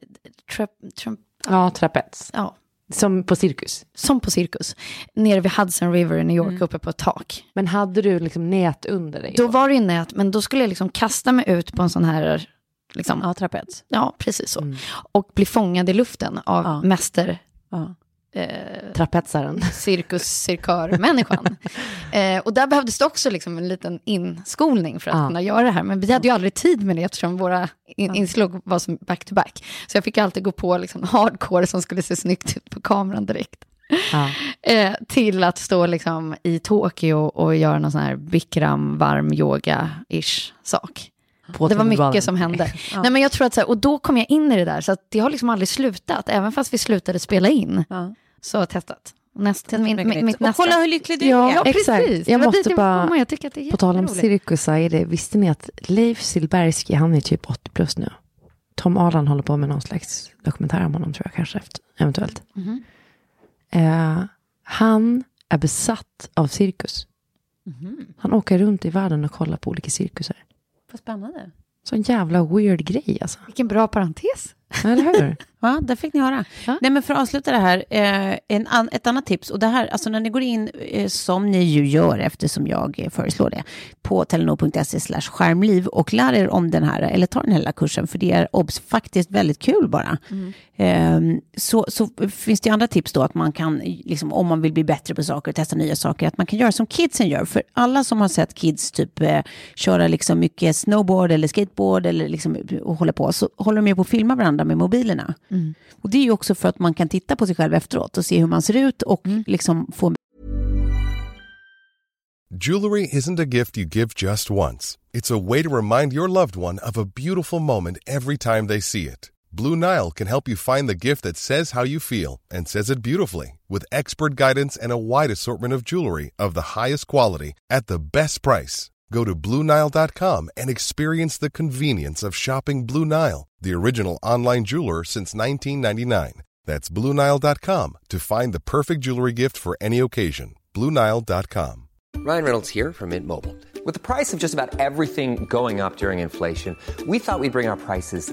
trap, tramp, Ja, trapets. ja, Som på cirkus. som på cirkus. Nere vid Hudson River i New York, uppe på ett tak. Men hade du liksom nät under dig? Då var det ju nät, men då skulle jag liksom kasta mig ut på en sån här, liksom, ja, trapets. ja precis så. Mm. Och bli fångad i luften av Ja. mäster, Ja. Eh, Trapetsaren. cirkus-cirkör-människan. eh, och där behövdes det också liksom en liten inskolning för att Ja. kunna göra det här. Men vi hade ju aldrig tid med det eftersom våra in- inslag var som back-to-back. Så jag fick alltid gå på liksom hardcore som skulle se snyggt ut på kameran direkt. Ja. Eh, till att stå liksom i Tokyo och göra någon sån här bikram varm yoga-ish sak. På det var mycket som hände. Nej, men jag tror att så här, och då kom jag in i det där, så att det har liksom aldrig slutat. Även fast vi slutade spela in, Ja. så testat. Nästa, min, min, mitt och nästa. kolla hur lycklig du Ja, är. Ja, Exakt. precis. Jag måste bara-. Jag tycker att det är På tal om cirkus, det, visste ni att Leif Silbersky, han är typ 80 plus nu. Tom Arland håller på med någon slags dokumentär om honom tror jag kanske, efter, eventuellt. Mhm. Eh, han är besatt av cirkus. Mhm. Han åker runt i världen och kollar på olika cirkusar. Vad spännande. Sån jävla weird grej alltså. Vilken bra parentes. Eller hur? Ja, där fick ni höra. Ja. Nej, men för att avsluta det här, eh, en an, ett annat tips. Och det här, alltså när ni går in, eh, som ni ju gör eftersom jag eh, föreslår det, på telenor.se slash skärmliv och lär er om den här, eller ta den här kursen, för det är obs, faktiskt väldigt kul bara. Eh, så, så finns det andra tips då, att man kan, liksom, om man vill bli bättre på saker och testa nya saker, att man kan göra som kidsen gör. För alla som har sett kids typ köra liksom mycket snowboard eller skateboard eller liksom, och hålla på, så håller de ju på att filma varandra med mobilerna. Och det är ju också för att man kan titta på sig själv efteråt och se hur man ser ut och liksom få Jewelry isn't a gift you give just once. It's a way to remind your loved one of a beautiful moment every time they see it. Blue Nile can help you find the gift that says how you feel and says it beautifully with expert guidance and a wide assortment of jewelry of the highest quality at the best price. Go to BlueNile.com and experience the convenience of shopping Blue Nile, the original online jeweler since 1999. That's BlueNile.com to find the perfect jewelry gift for any occasion. BlueNile.com. Ryan Reynolds here from Mint Mobile. With the price of just about everything going up during inflation, we thought we'd bring our prices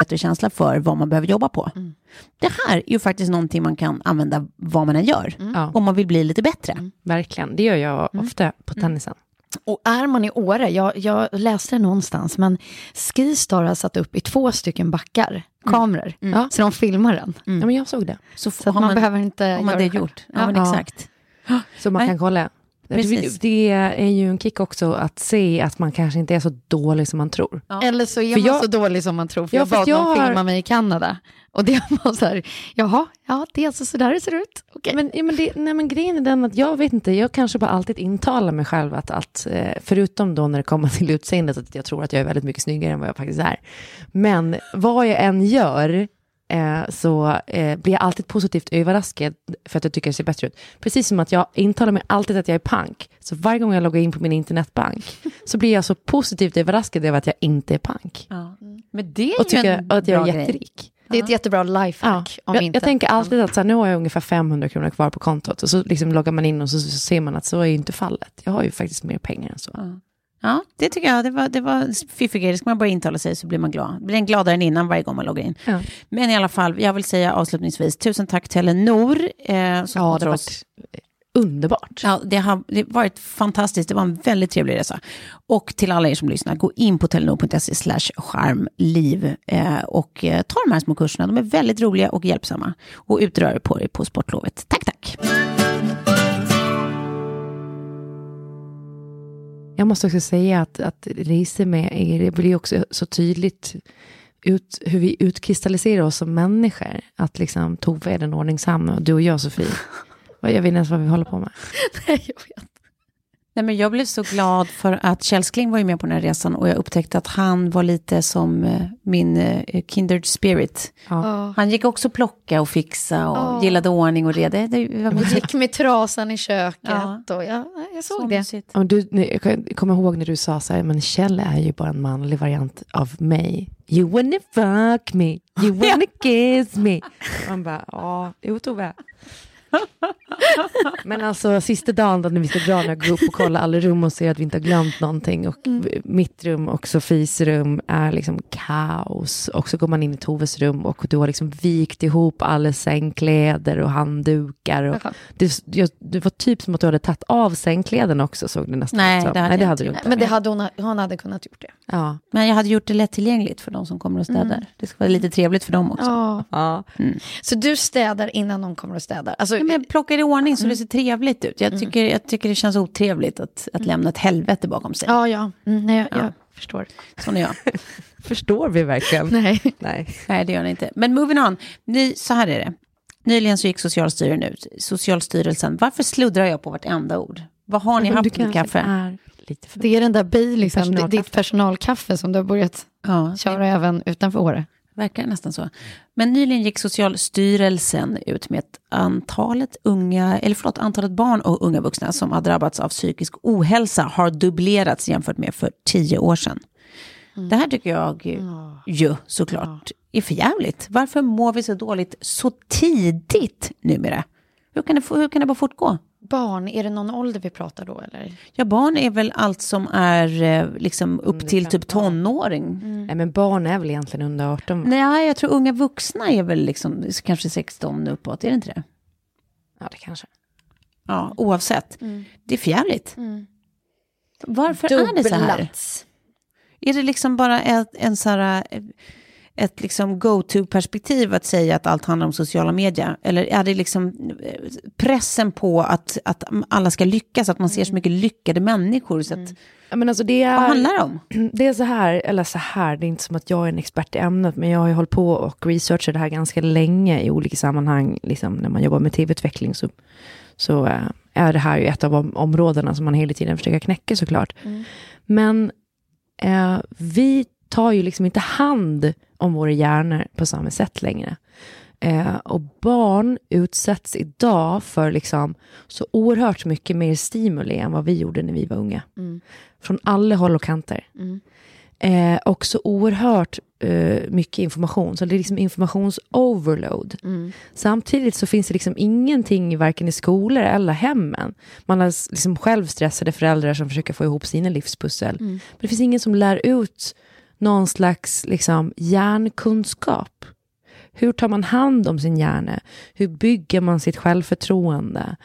Bättre känsla för vad man behöver jobba på. Det här är ju faktiskt någonting man kan använda vad man än gör, Ja. om man vill bli lite bättre. Verkligen, det gör jag ofta på tennisen. Och är man i Åre, jag, jag läste det någonstans, men Skistar har satt upp i två stycken backar, kameror, Ja. så de filmar den. Ja, men jag såg det. Så, Så att man, behöver inte har man göra det gjort. Ja, men Ja. exakt. Så man Nej. kan kolla. Precis. Det, är ju en kick också att se att man kanske inte är så dålig som man tror. Eller så är För man jag- så dålig som man tror, för Ja, jag bad jag någon har- filma mig i Kanada. Och det var så här, jaha, ja, det är alltså så där det ser ut. Okej. Men, ja, men, det, nej, men grejen är den att jag vet inte, jag kanske bara alltid intalar mig själv att, att eh, förutom då när det kommer till utseendet, att jag tror att jag är väldigt mycket snyggare än vad jag faktiskt är. Men vad jag än gör eh, så eh, blir jag alltid positivt överraskad för att jag tycker det ser bättre ut. Precis som att jag intalar mig alltid att jag är pank. Så varje gång jag loggar in på min internetbank så blir jag så positivt överraskad över att jag inte är pank. Men det är Och tycker en att jag är grej. jätterik. det är ett jättebra lifehack. om jag, inte. jag tänker alltid att så här, nu har jag ungefär 500 kronor kvar på kontot och så liksom loggar man in och så, så ser man att så är ju inte fallet. Jag har ju faktiskt mer pengar än så. Ja, det tycker jag. Det var, det var fiffig grej. Det ska man bara intala sig så blir man glad. Blir en gladare än innan varje gång man loggar in. Ja. Men i alla fall, jag vill säga avslutningsvis, tusen tack till Telenor. Eh, som Ja, har det har varit underbart. Ja, det har det varit fantastiskt. Det var en väldigt trevlig resa. Och till alla er som lyssnar, gå in på telenor.se slash skärmliv eh, och eh, ta de här små kurserna. De är väldigt roliga och hjälpsamma. Och utrör på er på sportlovet. Tack, tack. Jag måste också säga att, att resor med er, det blir också så tydligt ut, hur vi utkristalliserar oss som människor. Att liksom Tove är den ordningsamma och du och jag Sofie. Och Jag vet inte ens vad vi håller på med. Nej, jag vet. Nej, men jag blev så glad för att Kjellskling var ju med på den här resan och jag upptäckte att han var lite som eh, min eh, kindred spirit. Ja. Han gick också plocka och fixa och Ja. gillade ordning och reda. Det, det var Och gick med trasan i köket. Ja. Och jag, jag såg så det. mysigt. Men du, jag kommer ihåg när du sa så här, men Kjell är ju bara en manlig variant av mig. You wanna fuck me, you wanna kiss me. Man bara, ja, jo Tove. Men alltså sista dagen då när vi ska dra, när jag går upp och kollar alla rum och ser att vi inte har glömt någonting och mitt rum och Sofies rum är liksom kaos och så går man in i Toves rum och du har liksom vikt ihop alla sängkläder och handdukar och jag, det var typ som att du hade tagit av sängkläderna också såg det nästan Nej, som. det hade Nej, det hade inte du inte. Men det hade hon, hon hade kunnat gjort det. Ja. Men jag hade gjort det lättillgängligt för de som kommer och städar. Mm. Det ska vara lite trevligt för dem också. Ja. Ja. Så du städar innan någon kommer och städar? Alltså, Ja, men jag plockar i ordning så det ser trevligt ut. Jag tycker, jag tycker det känns otrevligt att, att lämna ett helvete bakom sig. ja, ja. Mm, nej, jag, Ja. jag förstår. Sån är jag. Förstår vi verkligen? Nej. Nej. Nej, det gör ni inte. Men moving on. Ny, så här är det. Nyligen så gick Socialstyrelsen ut. Socialstyrelsen. Varför sluddrar jag på vartenda ord? Vad har ni haft du kaffe? är. Det är den där Baileysen, Personalkaffe. ditt personalkaffe som du har börjat Ja, köra även utanför Åre. Verkar nästan så. Men nyligen gick Socialstyrelsen ut med att antalet unga, eller förlåt, antalet barn och unga vuxna som har drabbats av psykisk ohälsa har dubblerats jämfört med för tio år sedan. Det här tycker jag ju såklart är för jävligt. Varför mår vi så dåligt så tidigt numera? Hur kan det, hur kan det bara fortgå? Barn, är det någon ålder vi pratar då eller? Ja, barn är väl allt som är eh, liksom upp till typ tonåring. Nej, men barn är väl egentligen under 18? Nej, jag tror unga vuxna är väl liksom kanske 16 uppåt, är det inte det? Ja, det kanske. Ja, oavsett. Det är fjärligt. Varför är det så här? Är det liksom bara ett, en så här, eh, ett liksom go-to-perspektiv att säga att allt handlar om sociala medier? Eller är det liksom eh, pressen på att, att alla ska lyckas, att man ser så mycket lyckade människor? Så att, Ja, men alltså det är... Vad handlar det om? Det är så här, eller så här, det är inte som att jag är en expert i ämnet, men jag har ju hållit på och researchat det här ganska länge i olika sammanhang. Liksom, när man jobbar med tv-utveckling så, så eh, är det här ju ett av om- områdena som man hela tiden försöker knäcka såklart. Men eh, vi tar ju liksom inte hand om våra hjärnor på samma sätt längre. Eh, och barn utsätts idag för liksom så oerhört mycket mer stimuli än vad vi gjorde när vi var unga. Från alla håll och kanter. Eh, och så oerhört eh, mycket information. Så det är liksom informations-overload. Samtidigt så finns det liksom ingenting varken i skolor eller hemmen. Man har liksom själv stressade föräldrar som försöker få ihop sina livspussel. Men det finns ingen som lär ut någon slags liksom, hjärnkunskap. Hur tar man hand om sin hjärna? Hur bygger man sitt självförtroende?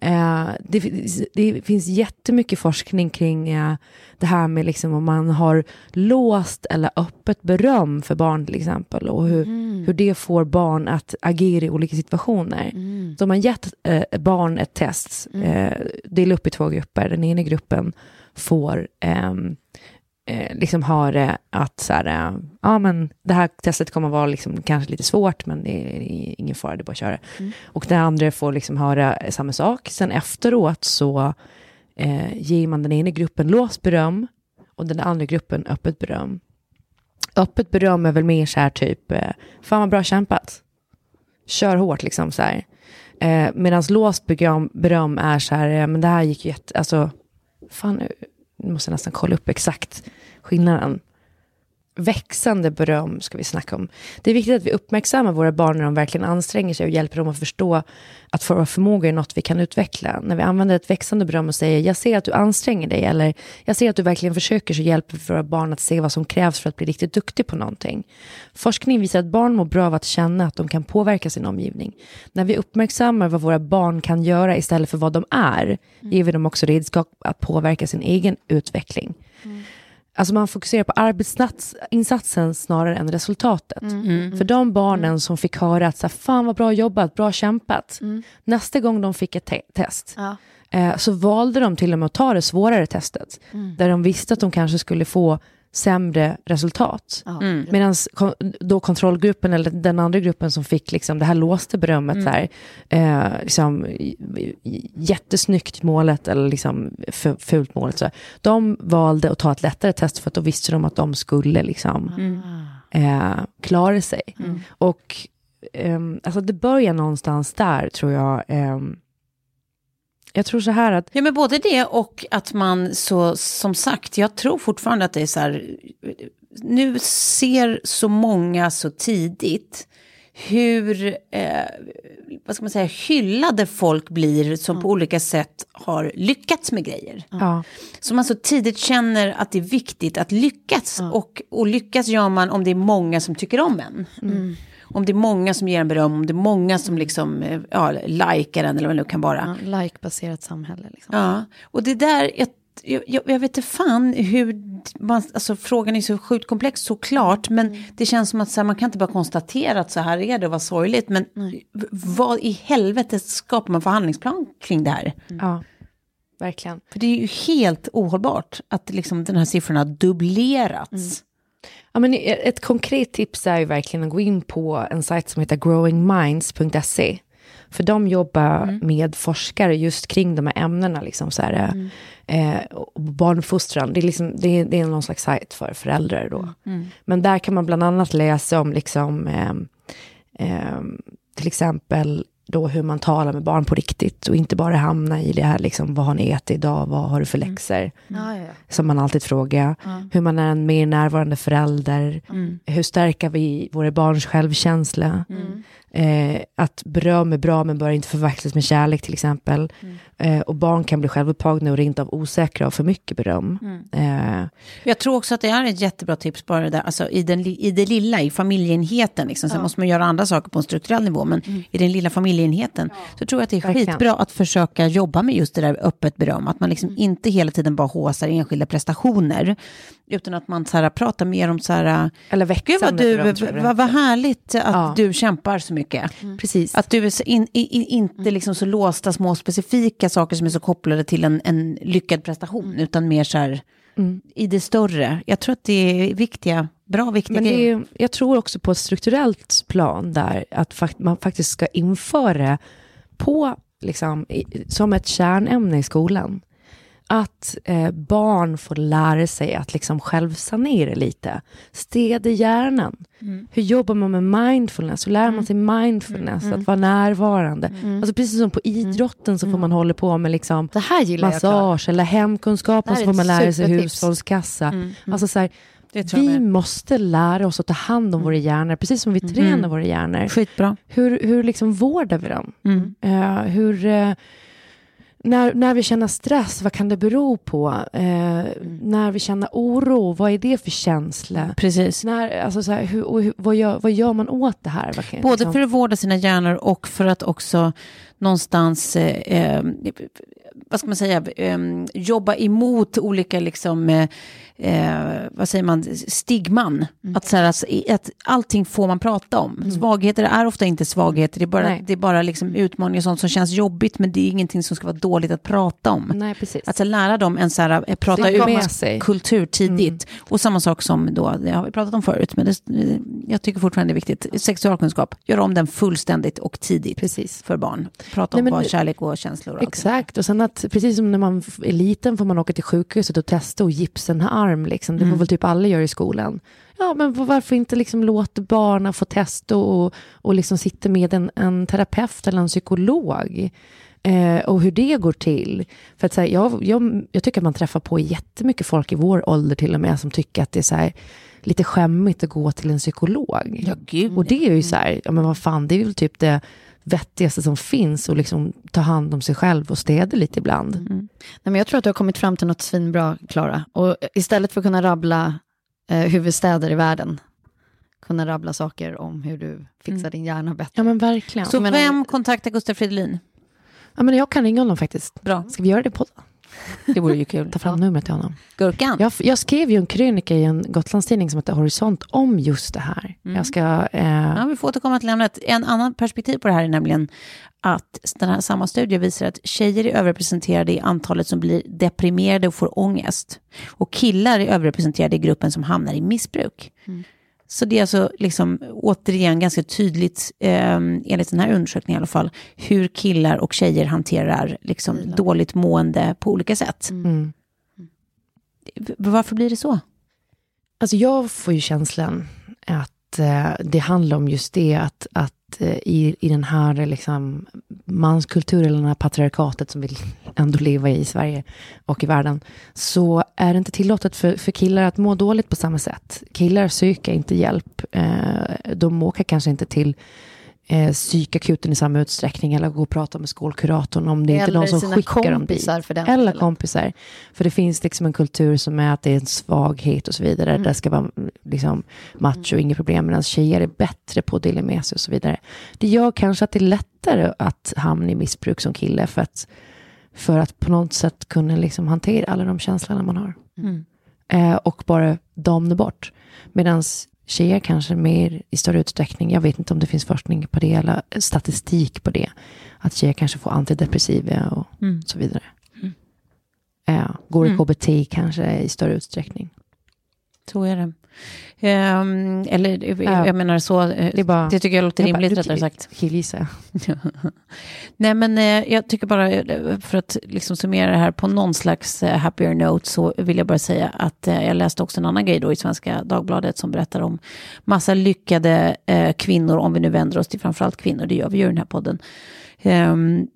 Eh, det, finns- det finns jättemycket forskning kring eh, det här med liksom om man har låst eller öppet beröm för barn till exempel och hur, hur det får barn att agera i olika situationer. Så om man gett eh, barn ett test, eh, dela upp i två grupper, den ena gruppen får ehm, eh, liksom har det att så här, eh, ja men det här testet kommer vara liksom kanske lite svårt men det är ingen fara, det är bara att köra. Och den andra får liksom höra samma sak. Sen efteråt så eh, ger man den ena gruppen låst beröm och den andra gruppen öppet beröm. Öppet beröm är väl mer så här typ, eh, fan vad bra kämpat. Kör hårt liksom så här. Eh, Medan låst beröm, beröm är så här, eh, men det här gick ju jätte, alltså, fan måste jag nästan kolla upp exakt skillnaden. Växande beröm ska vi snacka om. Det är viktigt att vi uppmärksammar våra barn när de verkligen anstränger sig och hjälper dem att förstå att våra förmågor är något vi kan utveckla. När vi använder ett växande beröm och säger jag ser att du anstränger dig eller jag ser att du verkligen försöker så hjälper vi våra barn att se vad som krävs för att bli riktigt duktig på någonting. Forskning visar att barn mår bra av att känna att de kan påverka sin omgivning. När vi uppmärksammar vad våra barn kan göra istället för vad de är ger vi dem också redskap att påverka sin egen utveckling. Alltså man fokuserar på arbetsinsatsen snarare än resultatet. För de barnen som fick höra att så här, fan vad bra jobbat, bra kämpat. Nästa gång de fick ett te- test Ja. eh, så valde de till och med att ta det svårare testet. Där de visste att de kanske skulle få sämre resultat. Mm. Medan då kontrollgruppen eller den andra gruppen som fick liksom, det här låste berömmet, Mm. så här, eh, liksom, jättesnyggt målet eller liksom, fult målet, så här, de valde att ta ett lättare test för att då visste de att de skulle liksom, Mm. eh, klara sig. Och ehm, alltså det börjar någonstans där tror jag. Jag tror så här att Ja, men både det och att man så, som sagt, jag tror fortfarande att det är så här, nu ser så många så tidigt hur, eh, vad ska man säga, hyllade folk blir som på olika sätt har lyckats med grejer. ja, Så man så tidigt känner att det är viktigt att lyckas. Och, och lyckas gör man om det är många som tycker om en. Om det är många som ger en beröm, om det är många som liksom, eh, ja, likar en eller vad det nu kan vara. Ja, Like-baserat samhälle. Liksom. Ja, och det där, jag, jag, jag jag vet inte fan hur, man, alltså frågan är så sjukt komplex såklart, men det känns som att så här, man kan inte bara konstatera att så här är det och vad sorgligt, men v- vad i helvete skapar man för handlingsplan kring det här? ja, verkligen. För det är ju helt ohållbart att liksom den här siffran har dubblerats. Ja, men ett konkret tips är ju verkligen att gå in på en sajt som heter growingminds.se. För de jobbar med forskare just kring de här ämnena, liksom så här, eh, och barnfostran. Det är, liksom, det, är, det är någon slags sajt för föräldrar då. Men där kan man bland annat läsa om liksom, eh, eh, till exempel då hur man talar med barn på riktigt och inte bara hamna i det här liksom, vad har ni ätit idag, vad har du för läxor? Ja, ja, som man alltid frågar. Hur man är en mer närvarande förälder. Hur stärker vi våra barns självkänsla? Eh, att beröm är bra men bör inte förväxlas med kärlek till exempel. Eh, och barn kan bli självupptagna och rent av osäkra av för mycket beröm. Eh, Jag tror också att det är ett jättebra tips bara det där, alltså i, den, i det lilla, i familjeenheten. Liksom. Sen måste man göra andra saker på en strukturell nivå, men i den lilla familjeenheten så tror jag att det är Verkligen. skitbra att försöka jobba med just det där öppet beröm. Att man liksom inte hela tiden bara håsar enskilda prestationer, utan att man så här, pratar mer om så här, eller gud växande vad, du, det vad, vad härligt att Ja. du kämpar så mycket. Precis. Att du är så in, i, i, inte liksom så låsta små specifika saker som är så kopplade till en, en lyckad prestation, utan mer så här i det större. Jag tror att det är viktiga, bra viktiga Men är, jag tror också på ett strukturellt plan där att fakt- man faktiskt ska införa på, liksom, i, som ett kärnämne i skolan. Att eh, barn får lära sig att liksom självsanera lite. Städa hjärnan. Hur jobbar man med mindfulness? Hur lär man sig mindfulness? Att vara närvarande. Alltså precis som på idrotten så får man hålla på med liksom massage eller hemkunskapen Det så får man lära sig hushållskassa. Alltså så här, vi måste lära oss att ta hand om våra hjärnor, precis som vi tränar våra hjärnor. Skitbra. Hur, hur liksom vårdar vi dem? Mm. Eh, hur, eh, när, när vi känner stress, vad kan det bero på? Eh, När vi känner oro, vad är det för känsla? Precis. När, alltså så här, hur, hur, vad, gör, vad gör man åt det här? Kan- Både liksom- för att vårda sina hjärnor och för att också någonstans, eh, eh, vad ska man säga, eh, jobba emot olika, liksom, eh, eh, vad säger man, stigman. Att, så här, alltså, i- att allting får man prata om. Svagheter är ofta inte svagheter, det är bara, Nej. det är bara liksom utmaningar och sånt som känns jobbigt, men det är ingenting som ska vara dåligt att prata om. Nej, precis. Att så lära dem en så här, eh, prata ut kultur tidigt. Och samma sak som då, det har vi pratat om förut, men det, jag tycker fortfarande det är viktigt. Sexualkunskap, gör om den fullständigt och tidigt Precis. för barn. Prata Nej, om men vad kärlek och känslor och. Exakt, och sen att precis som när man är liten får man åka till sjukhuset och testa och gipsa en arm. Liksom. Det får väl typ alla göra i skolan. Ja, men varför inte liksom låta barnen få testa och, och liksom sitta med en, en terapeut eller en psykolog? Eh, och hur det går till. För att, så här, jag, jag, jag tycker att man träffar på jättemycket folk i vår ålder till och med som tycker att det är så här, lite skämmigt att gå till en psykolog. Ja, gud. Och det är ju så här, ja men vad fan, det är väl typ det vettigaste som finns och liksom ta hand om sig själv och städa lite ibland. Nej, men jag tror att du har kommit fram till något svinbra, Klara. Och istället för att kunna rabbla eh, huvudstäder i världen, kunna rabbla saker om hur du fixar din hjärna bättre. Ja men verkligen. Så menar- vem kontaktar Gustaf Fridolin? Ja men jag kan ringa honom faktiskt. Bra. Ska vi göra det på Det vore ju kul. Ta fram numret till honom. Gurkan. Jag, jag skrev ju en krönika i en Gotlandstidning som heter Horisont om just det här. Mm. Jag ska... Eh, Ja, vi får återkomma till ämnet. En annan perspektiv på det här är nämligen att den här samma studie visar att tjejer är överrepresenterade i antalet som blir deprimerade och får ångest. Och killar är överrepresenterade i gruppen som hamnar i missbruk. Så det är alltså liksom, återigen ganska tydligt, eh, enligt den här undersökningen i alla fall, hur killar och tjejer hanterar liksom, dåligt mående på olika sätt. mm. V- Varför blir det så? Alltså jag får ju känslan att eh, det handlar om just det att, att Eh, i, i den här liksom, manskulturen, eller det här patriarkatet som vill ändå leva i Sverige och i världen, så är det inte tillåtet för, för killar att må dåligt på samma sätt. Killar söker inte hjälp. Eh, de åker kanske inte till eh, psykakuten i samma utsträckning eller gå och prata med skolkuratorn om det är inte Eller någon som skickar dem dit. kompisar för den Eller delen. kompisar. För det finns liksom en kultur som är att det är en svaghet och så vidare. Mm. Det ska vara liksom macho, inga problem. Medan tjejer är bättre på att dela med sig och så vidare. Det gör kanske att det är lättare att hamna i missbruk som kille. För att, för att på något sätt kunna liksom hantera alla de känslorna man har. Mm. Eh, och bara domna bort. Medan tjejer kanske mer i större utsträckning, jag vet inte om det finns forskning på det eller statistik på det, att tjejer kanske får antidepressiva och Mm. så vidare. Eh, går i Mm. KBT kanske i större utsträckning. Så är det. Ehm, eller jag, Ja. jag menar så, eh, Det bara- det tycker jag låter Jag bara, rimligt du rättare sagt. Killgissar jag. Nej men eh, jag tycker bara, eh, för att liksom summera det här på någon slags eh, happier note så vill jag bara säga att eh, jag läste också en annan grej då i Svenska Dagbladet som berättar om massa lyckade eh, kvinnor, om vi nu vänder oss till framförallt kvinnor, det gör vi ju i den här podden. Ehm,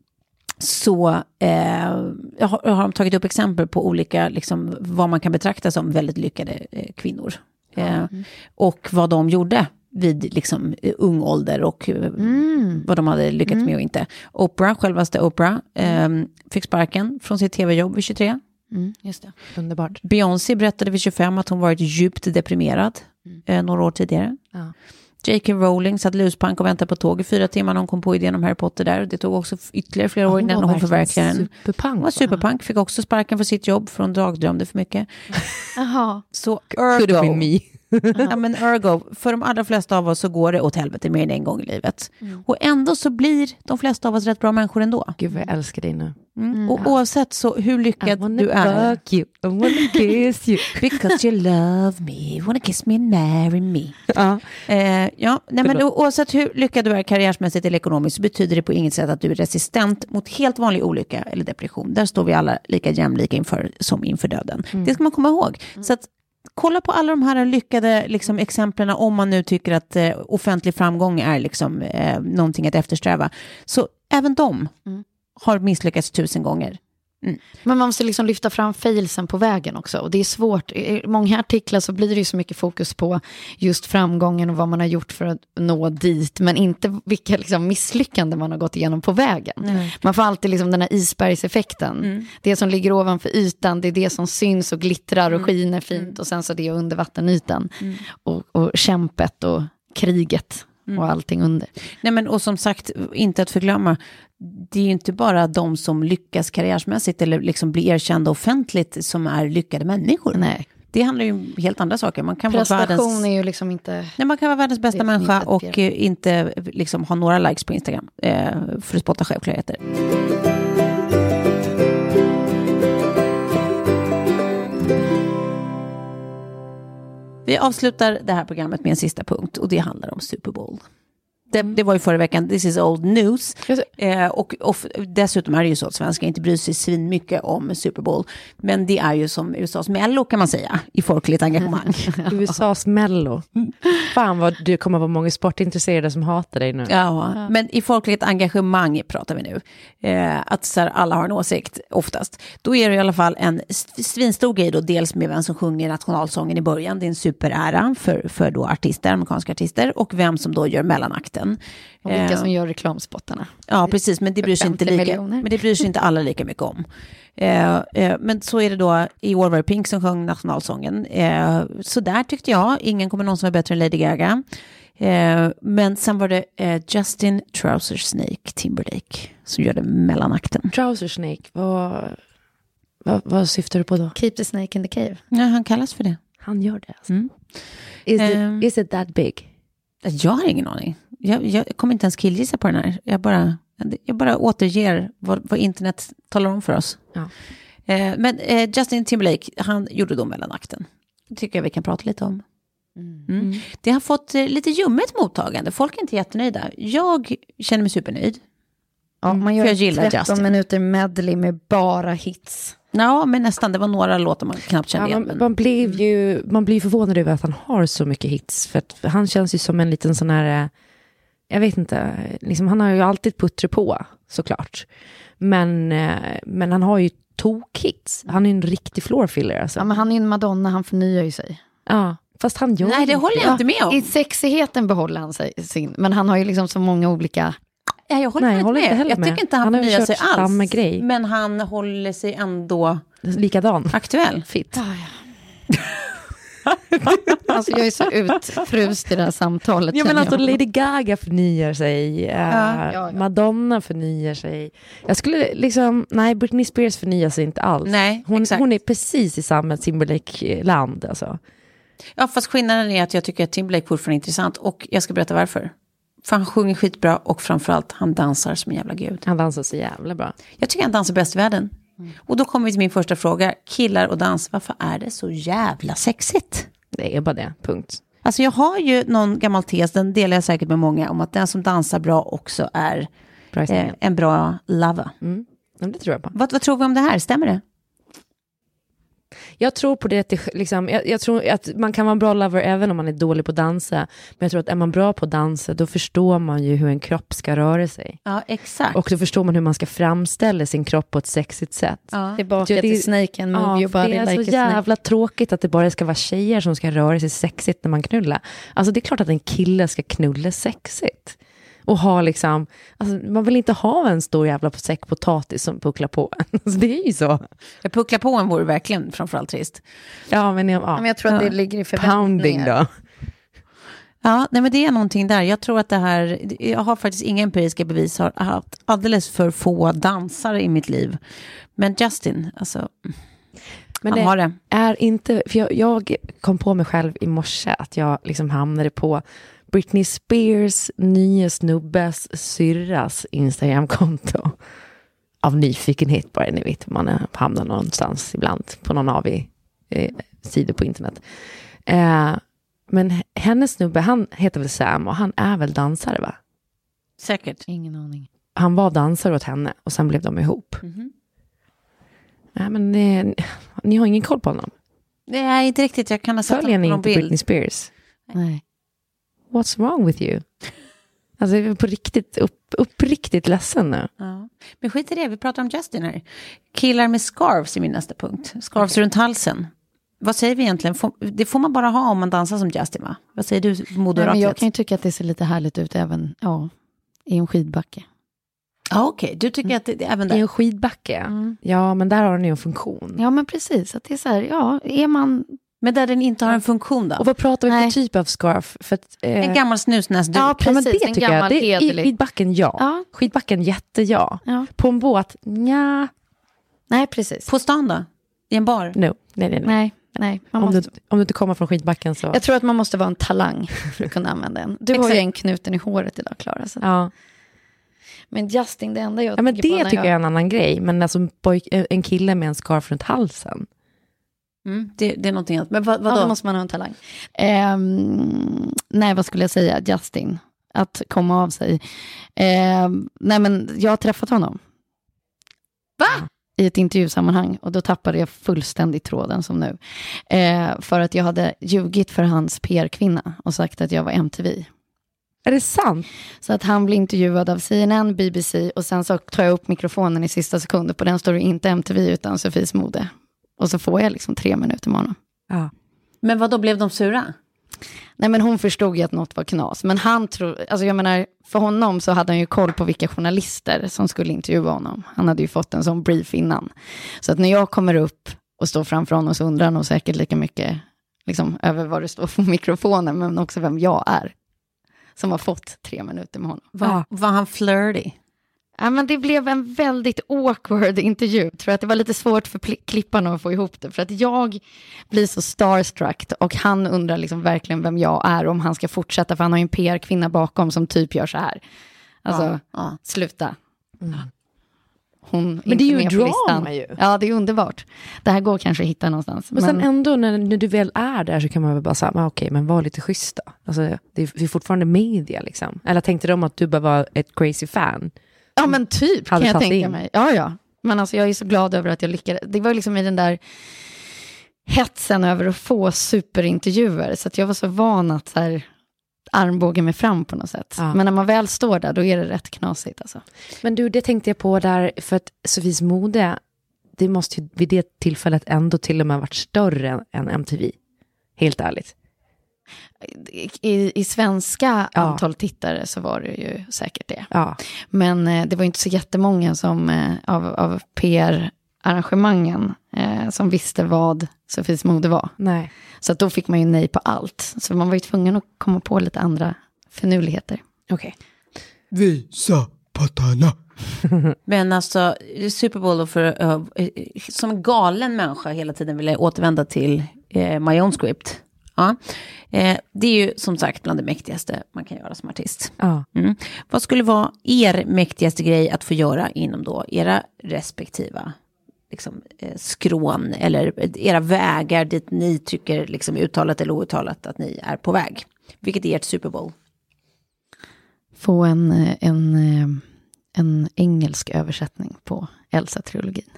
så eh, jag har, har de tagit upp exempel på olika, liksom, vad man kan betrakta som väldigt lyckade eh, kvinnor. Eh, Och vad de gjorde vid liksom, ung ålder och eh, vad de hade lyckats med och inte. Oprah, självaste Oprah, eh, fick sparken från sitt tv-jobb vid 23. Mm, just det. Underbart. Beyoncé berättade vid 25 att hon varit djupt deprimerad eh, några år tidigare. Ja. J.K. Rowling satt luspank och väntade på tåg i fyra timmar när hon kom på idén om Harry Potter där. Det tog också ytterligare flera år innan hon förverkligade den. superpank. Hon var superpank, fick också sparken för sitt jobb för hon dagdrömde för mycket. Jaha. Så Could have been ergo, me. Ja, men ergo, för de allra flesta av oss så går det åt helvete mer än en gång i livet. Och ändå så blir de flesta av oss rätt bra människor ändå. Gud vad jag älskar dig nu. Mm. Och oavsett så hur I lyckad wanna du är. fuck you, I wanna kiss you. Because you love me, wanna kiss me and marry me. ja. Eh, ja, nej, men oavsett hur lyckad du är karriärsmässigt eller ekonomiskt så betyder det på inget sätt att du är resistent mot helt vanlig olycka eller depression. Där står vi alla lika jämlika inför som inför döden. Det ska man komma ihåg. Så att kolla på alla de här lyckade liksom, exemplen om man nu tycker att eh, offentlig framgång är liksom, eh, någonting att eftersträva. Så även de har misslyckats tusen gånger. Men man måste liksom lyfta fram failsen på vägen också. Och det är svårt. I många artiklar så blir det ju så mycket fokus på just framgången och vad man har gjort för att nå dit. Men inte vilka liksom misslyckanden man har gått igenom på vägen. Man får alltid liksom den här isbergseffekten. Det som ligger ovanför ytan, det är det som syns och glittrar och skiner fint. Och sen så det under vattenytan. Och, och kämpet och kriget och allting under. Nej, men, och som sagt, inte att förglömma, det är ju inte bara de som lyckas karriärsmässigt eller liksom blir erkända offentligt som är lyckade människor. Nej. Det handlar ju om helt andra saker. Man kan, vara Prestation världens, är ju liksom inte... nej, man kan vara världens bästa människa och inte liksom, ha några likes på Instagram eh, för att spotta självklarheter. Vi avslutar det här programmet med en sista punkt och det handlar om Super Bowl. Det, det var ju förra veckan, this is old news. Eh, och, och dessutom är det ju så att svenskar inte bryr sig svin mycket om Super Bowl. Men det är ju som USAs Mello kan man säga, i folkligt engagemang. USAs mello. Fan vad det kommer vara många sportintresserade som hatar dig nu. Ja, men i folkligt engagemang pratar vi nu. Eh, att så här, alla har en åsikt, oftast. Då är det i alla fall en st- svinstor grej då, dels med vem som sjunger nationalsången i början. Det är en superära för, för då artister, amerikanska artister, och vem som då gör mellanakten. Och vilka Eh, som gör reklamspottarna. Ja, precis, men det bryr sig inte, 50 lika, miljoner. men det bryr sig inte alla lika mycket om. Eh, eh, men så är det då, i år var det Pink som sjöng nationalsången. Eh, så där tyckte jag, ingen kommer någonsin vara bättre än Lady Gaga. Eh, men sen var det eh, Justin Trouser Snake Timberlake som gjorde mellanakten. Trouser Snake, vad, Vad, vad syftar du på då? Keep the snake in the cave. Ja, han kallas för det. Han gör det. Alltså. Mm. Is, it, is it that big? Jag har ingen aning. Jag, jag kommer inte ens killgissa på den här. Jag bara, jag bara återger vad, vad internet talar om för oss. Ja. Eh, men eh, Justin Timberlake, han gjorde då mellanakten. Det tycker jag vi kan prata lite om. Mm. Det har fått eh, lite ljummet mottagande. Folk är inte jättenöjda. Jag känner mig supernöjd. Ja, man gör För jag gillar 13 Justin. minuter medley med bara hits. Ja, men nästan. Det var några låtar man knappt kände Ja, igen. man, men- man, blev ju, man blir förvånad över att han har så mycket hits. För att han känns ju som en liten sån här, eh, jag vet inte, liksom, han har ju alltid puttrat på såklart. Men, eh, men han har ju tok-hits. Han är ju en riktig floor filler alltså. Ja, men han är en Madonna, han förnyar ju sig. Ja, fast han gör Nej, det håller jag inte med om. I sexigheten behåller han sig sin, men han har ju liksom så många olika... Ja, jag håller, Nej, jag inte håller med. inte heller jag med. tycker inte han, Han förnyar sig alls. samma grej. Men han håller sig ändå Likadan. aktuell. Fit. Alltså jag är så utfrust i det här samtalet. Ja, men alltså jag. Lady Gaga förnyar sig, eh, Ja, ja. Madonna förnyar sig. Jag skulle liksom, nej Britney Spears förnyar sig inte alls. Nej, hon, exakt. hon är precis i samma Timberlake-land alltså. Ja, fast skillnaden är att jag tycker att Timberlake fortfarande är intressant. Och jag ska berätta varför. För han sjunger skitbra och framförallt han dansar som en jävla gud. Han dansar så jävla bra. Jag tycker han dansar bäst i världen. Och då kommer vi till min första fråga. Killar och dans, varför är det så jävla sexigt? Det är bara det, punkt. Alltså jag har ju någon gammal tes, den delar jag säkert med många, om att den som dansar bra också är eh, en bra lover. Mm. Det tror jag på. Vad, vad tror vi om det här, stämmer det? Jag tror på det, att det liksom, jag, jag tror att man kan vara en bra lover även om man är dålig på att dansa. Men jag tror att är man bra på att dansa, då förstår man ju hur en kropp ska röra sig. Ja, exakt. Och då förstår man hur man ska framställa sin kropp på ett sexigt sätt. ja. Tillbaka Ja, det- till snaken, move your för body det är like så jävla tråkigt att det bara ska vara tjejer som ska röra sig sexigt när man knullar. Alltså det är klart att en kille ska knulla sexigt. Och ha liksom, alltså man vill inte ha en stor jävla säck potatis som pucklar på en. Alltså det är ju så. Jag pucklar på en vore verkligen framförallt trist. Ja men, ja, Men jag tror att det ligger i förväntningar. pounding då. Ja, nej, men det är någonting där. Jag tror att det här, jag har faktiskt inga empiriska bevis, har haft alldeles för få dansare i mitt liv. Men Justin, alltså, Men han det har det. är inte, för jag, jag kom på mig själv i morse att jag liksom hamnade på Britney Spears nya snubbes syrras Instagramkonto. Av nyfikenhet bara, ni vet, man hamnar någonstans ibland på någon av i, eh, sidor på internet. Eh, men hennes snubbe, han heter väl Sam och han är väl dansare va? Säkert. Ingen aning. Han var dansare åt henne och sen blev de ihop. Nej men eh, ni har ingen koll på honom? Nej, inte riktigt. Jag kan ha sett Följer honom ni på någon inte bild. Britney Spears? Nej. What's wrong with you? Alltså jag är på riktigt, upp, uppriktigt ledsen nu. Ja. Men skit i det, vi pratar om Justin här. Killar med scarves är min nästa punkt. Scarves runt halsen. Vad säger vi egentligen? Får, det får man bara ha om man dansar som Justin, va? Vad säger du, Nej, men moderatlet? jag kan ju tycka att det ser lite härligt ut även ja, i en skidbacke. Ja, okej. Du tycker att det, det, även I en där... skidbacke? Mm. Ja, men där har den ju en funktion. Ja, men precis. Att det är så här, ja, är man... Men där den inte har en funktion då? Och vad pratar vi för typ av scarf? För att, eh, En gammal snusnäsduk. Ja, ja, precis, det en tycker jag. Det, I hederlig. skidbacken, ja. Ja. Skidbacken, jätteja. Ja. På en båt, nja. Nej, precis. På stan då? I en bar? No, nej, nej, nej. Nej, nej. Om, måste... du, om du inte kommer från skidbacken så... Jag tror att man måste vara en talang för att kunna använda den. Du har ju en knuten i håret idag, Klara. Så. Ja. Men Justin, det enda jag ja, men på det när tycker jag är en annan grej. Men alltså en kille med en scarf runt halsen. Mm, det, det är någonting annat. Men vad, Ja, då vadå? måste man ha en talang. Ehm, nej, vad skulle jag säga? Justin. Att komma av sig. Ehm, nej, men jag har träffat honom. Va? I ett intervjusammanhang. Och då tappade jag fullständigt tråden som nu. Eh, för att jag hade ljugit för hans PR-kvinna och sagt att jag var MTV. Är det sant? Så att han blir intervjuad av CNN, BBC och sen så tar jag upp mikrofonen i sista sekunden. På den står det inte MTV utan Sofies mode. Och så får jag liksom tre minuter med honom. Ja. Men vad då blev de sura? Nej men hon förstod ju att något var knas. Men han tror, alltså jag menar, för honom så hade han ju koll på vilka journalister som skulle intervjua honom. Han hade ju fått en sån brief innan. Så att när jag kommer upp och står framför honom så undrar han nog säkert lika mycket liksom, över vad det står på mikrofonen, men också vem jag är. Som har fått tre minuter med honom. Var, var han flirty? Ja, men det blev en väldigt awkward intervju. Jag tror att det var lite svårt för klipparna att få ihop det. För att jag blir så starstruck och han undrar liksom verkligen vem jag är om han ska fortsätta. För han har ju en PR-kvinna bakom som typ gör så här. Alltså, Ja, ja. sluta. Hon Men det är ju drama ju. Ja, det är underbart. Det här går kanske att hitta någonstans. Men, sen ändå när, när du väl är där så kan man väl bara säga, men okej, men var lite schysst då. Alltså, det, är, det är fortfarande media liksom. Eller tänkte de att du bara var ett crazy fan? Ja men typ kan jag tänka in. mig. Ja ja. Men alltså jag är så glad över att jag lyckades. Det var liksom i den där hetsen över att få superintervjuer. Så att jag var så van att så här, armbåga mig fram på något sätt. Ja. Men när man väl står där då är det rätt knasigt alltså. Men du, det tänkte jag på där, för att Sofies mode, det måste ju vid det tillfället ändå till och med varit större än, än MTV. Helt ärligt. I, i svenska Ja. antal tittare så var det ju säkert det. Ja. Men eh, det var inte så jättemånga som, eh, av, av PR-arrangemangen eh, som visste vad Sofies mode var. Nej. Så att då fick man ju nej på allt. Så man var ju tvungen att komma på lite andra finurligheter. Okej. Visa pattarna. Men alltså, Super Bowl för, uh, som en galen människa hela tiden vill jag återvända till eh, My Own Script. Ja. Eh, det är ju som sagt bland det mäktigaste man kan göra som artist. Ja. Mm. Vad skulle vara er mäktigaste grej att få göra inom då era respektiva liksom, eh, skrån eller era vägar dit ni tycker liksom, uttalat eller outtalat att ni är på väg? Vilket är ert Super Bowl? Få en, eh, en, en engelsk översättning på Elsa-trilogin.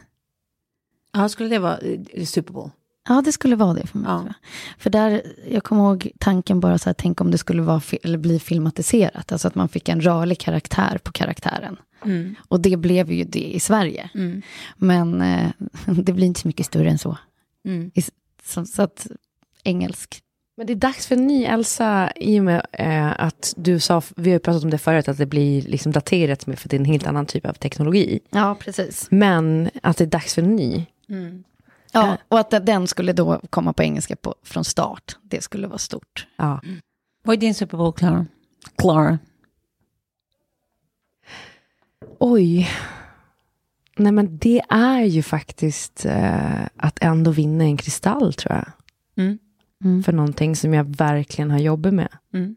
Ja, skulle det vara Super Bowl? Ja, det skulle vara det för mig. Ja. För där, jag kommer ihåg tanken bara så här, tänk om det skulle vara, eller bli filmatiserat. Alltså att man fick en rörlig karaktär på karaktären. Mm. Och det blev ju det i Sverige. Mm. Men eh, det blir inte så mycket större än så. Mm. I, så, så att engelsk. Men det är dags för en ny Elsa i och med eh, att du sa, vi har pratat om det förut, att det blir liksom daterat med för det är en helt annan typ av teknologi. Ja, precis. Men att det är dags för en ny. Ja, och att den skulle då komma på engelska på, från start. Det skulle vara stort. Ja. Vad är din Super Bowl, Clara? Clara? Oj. Nej men det är ju faktiskt eh, att ändå vinna en kristall tror jag. Mm. För någonting som jag verkligen har jobbat med. Mm.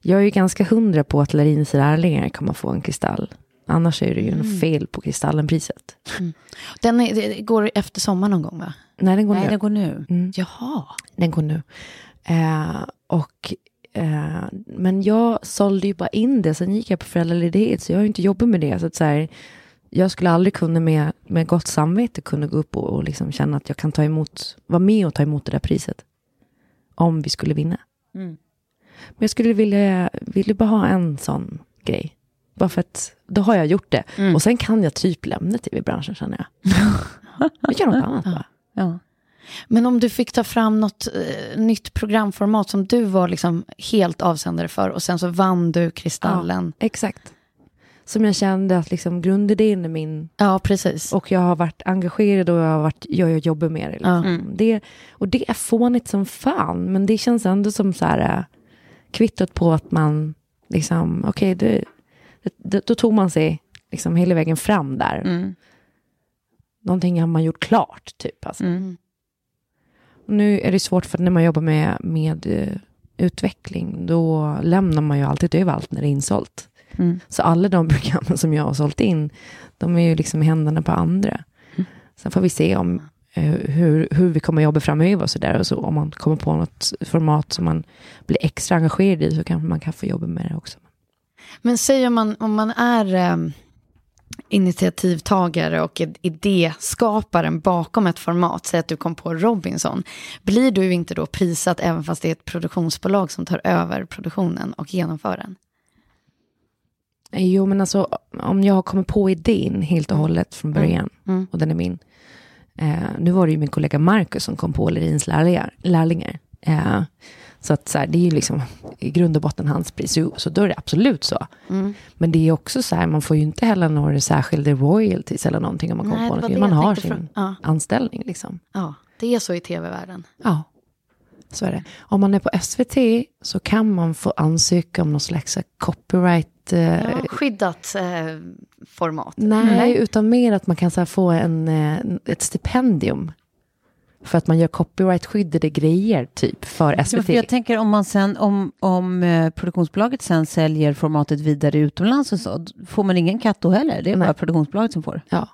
Jag är ju ganska hundra på att Larins lärlingar kommer få en kristall. Annars är det ju Mm. fel på Kristallenpriset. Den är, går efter sommar någon gång, va? Nej, den går Nej, nu. det går nu. Mm. Jaha. Den går nu. Eh, och, eh, men jag sålde ju bara in det, sen gick jag på föräldraledighet, så jag har ju inte jobbat med det. Så att så här, jag skulle aldrig kunna med, med gott samvete kunna gå upp och, och liksom känna att jag kan ta emot, vara med och ta emot det där priset. Om vi skulle vinna. Mm. Men jag skulle vilja, vilja bara ha en sån grej. Bara för att då har jag gjort det. Mm. Och sen kan jag typ lämna tv-branschen känner jag. jag gör något annat bara. Ja. Men om du fick ta fram något eh, nytt programformat som du var liksom helt avsändare för och sen så vann du Kristallen. Exakt. Som jag kände att liksom grundidén är min. Ja, precis. Och jag har varit engagerad och jag har varit, jag, jag jobbar med det. Liksom. Ja. Mm. det. Och det är fånigt som fan. Men det känns ändå som så här äh, kvittot på att man liksom, okej, det, det, då tog man sig liksom hela vägen fram där. Mm. Någonting har man gjort klart, typ. Alltså. Mm. Nu är det svårt för när man jobbar med, med eh, utveckling, då lämnar man ju alltid över allt när det är insålt. Mm. Så alla de programmen som jag har sålt in, de är ju liksom i händerna på andra. Mm. Sen får vi se om eh, hur, hur vi kommer jobba framöver och så där. Och så om man kommer på något format som man blir extra engagerad i så kanske man kan få jobba med det också. Men säg om man, om man är eh, initiativtagare och id- idéskaparen bakom ett format, säg att du kom på Robinson, blir du inte då prisat även fast det är ett produktionsbolag som tar över produktionen och genomför den? Eh, Jo, men alltså om jag har kommit på idén helt och hållet från början, Mm. och den är min. Eh, nu var det ju min kollega Marcus som kom på Lerins lärlingar. lärlingar. Eh, så att så här, det är ju liksom i grund och botten hans pris, så, så då är det absolut så. Mm. Men det är också så här, man får ju inte heller några särskilda royalties eller någonting om man kommer Nej, på någonting. Man har sin från- ja. anställning liksom. Ja, det är så i tv-världen. Ja. Så är det. Om man är på SVT så kan man få ansöka om någon slags copyright... Eh, Ja, skyddat eh, format. nej, utan mer att man kan så få en, eh, ett stipendium. För att man gör copyright-skyddade grejer, typ, för Ja, SVT. för jag tänker om, man sen, om, om eh, produktionsbolaget sen säljer formatet vidare utomlands och så, får man ingen katt då heller? Det är bara produktionsbolaget som får? Ja.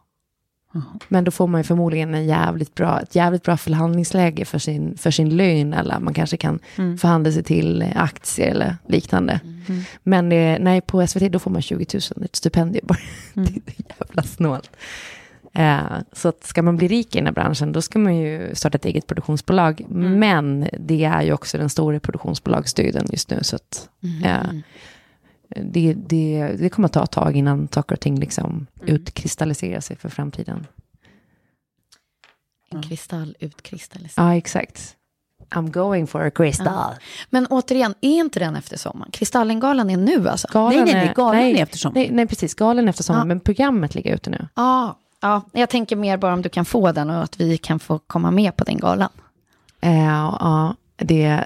Men då får man ju förmodligen en jävligt bra, ett jävligt bra förhandlingsläge för sin, för sin lön. Eller man kanske kan Mm. förhandla sig till aktier eller liknande. Men eh, nej, på SVT då får man 20 000, ett stipendium. bara. Mm. det är jävla snålt. Eh, så att ska man bli rik i den här branschen, då ska man ju starta ett eget produktionsbolag. Mm. Men det är ju också den stora produktionsbolagsdöden just nu. Så att, Mm. eh, det, det, det kommer att ta ett tag innan saker och ting liksom Mm. utkristalliserar sig för framtiden. En kristall utkristalliserad. Ja, exakt. I'm going for a crystal. Ja. Men återigen, är inte den efter sommaren? Kristallengalan är nu alltså? Galan är- nej, eftersom. Nej, nej, precis. Galen efter sommaren. Ja. Men programmet ligger ute nu. Ja, ja, jag tänker mer bara om du kan få den och att vi kan få komma med på den galan. Eh, ja, det,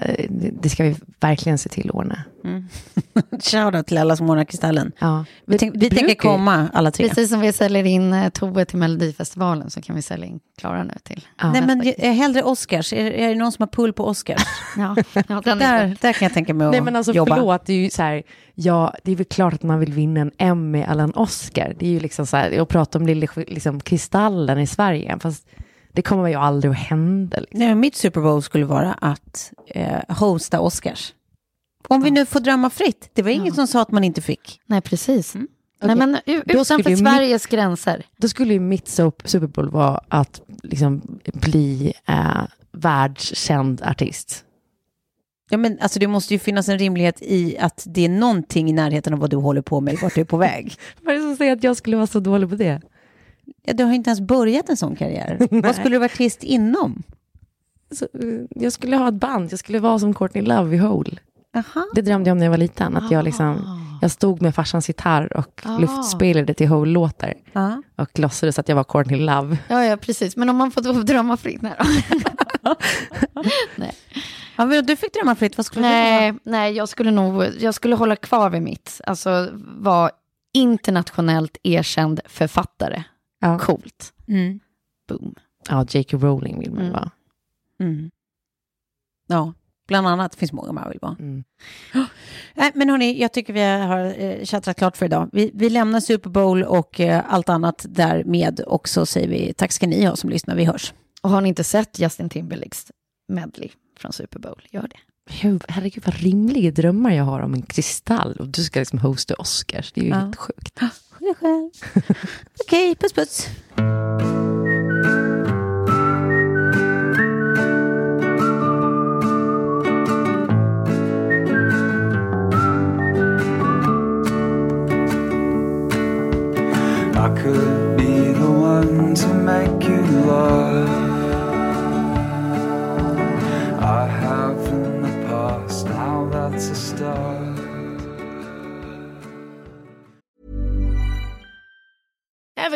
det ska vi verkligen se till att ordna. Mm. Shoutout till alla som ordnar Kristallen. Ja. Vi, tänk, vi tänker komma alla tre. Precis som vi säljer in eh, Tove till Melodifestivalen så kan vi sälja in Klara nu till Nej, nästa men jag- hellre Oscars. Är, är det någon som har pull på Oscars? Ja, ja där, där kan jag tänka mig att Nej men alltså jobba. förlåt, det är ju så här, ja det är väl klart att man vill vinna en Emmy eller en Oscar. Det är ju liksom så här, att prata om lille liksom, kristallen i Sverige, fast det kommer ju aldrig att hända. Liksom. Nej, men mitt Super Bowl skulle vara att eh, hosta Oscars. Om vi nu får drömma fritt. Det var ingen som sa att man inte fick. Nej, precis. Mm. Nej, men utanför Sveriges gränser. Då skulle ju mitt Sup- Super Bowl vara att liksom bli eh, världskänd artist. Ja, men alltså, det måste ju finnas en rimlighet i att det är någonting i närheten av vad du håller på med, vart du är på väg. Vad är det som säger att jag skulle vara så dålig på det? Ja, du har inte ens börjat en sån karriär. vad skulle du vara artist inom? Så, eh, jag skulle ha ett band, jag skulle vara som Courtney Love i Hole. Aha. Det drömde jag om när jag var liten, att jag, liksom, jag stod med farsans gitarr och Ah. luftspelade till Hole-låtar. Ja. Och låtsades att jag var Courtney Love. Ja, ja, precis. Men om man får drömma fritt. Nej, då. nej. Ja, men du fick drömma fritt, vad skulle du nej, nej, jag skulle nog jag skulle hålla kvar vid mitt. Alltså vara internationellt erkänd författare. Ja. Coolt. Mm. Boom. Ja, J.K. Rowling vill man Mm. vara. Mm. Ja, bland annat. Det finns många man vill vara. Mm. Nej, men hörni, jag tycker vi har eh, chattrat klart för idag. Vi, vi lämnar Super Bowl och eh, allt annat därmed och så säger vi tack ska ni ha som lyssnar. Vi hörs. Och har ni inte sett Justin Timberlakes medley från Super Bowl, gör det. Herregud, vad rimliga drömmar jag har om en kristall. Och du ska liksom hosta Oscars. Det är ju Ja. helt sjukt. Skyll dig själv. Okej, puss puss. I could be the one to make you love.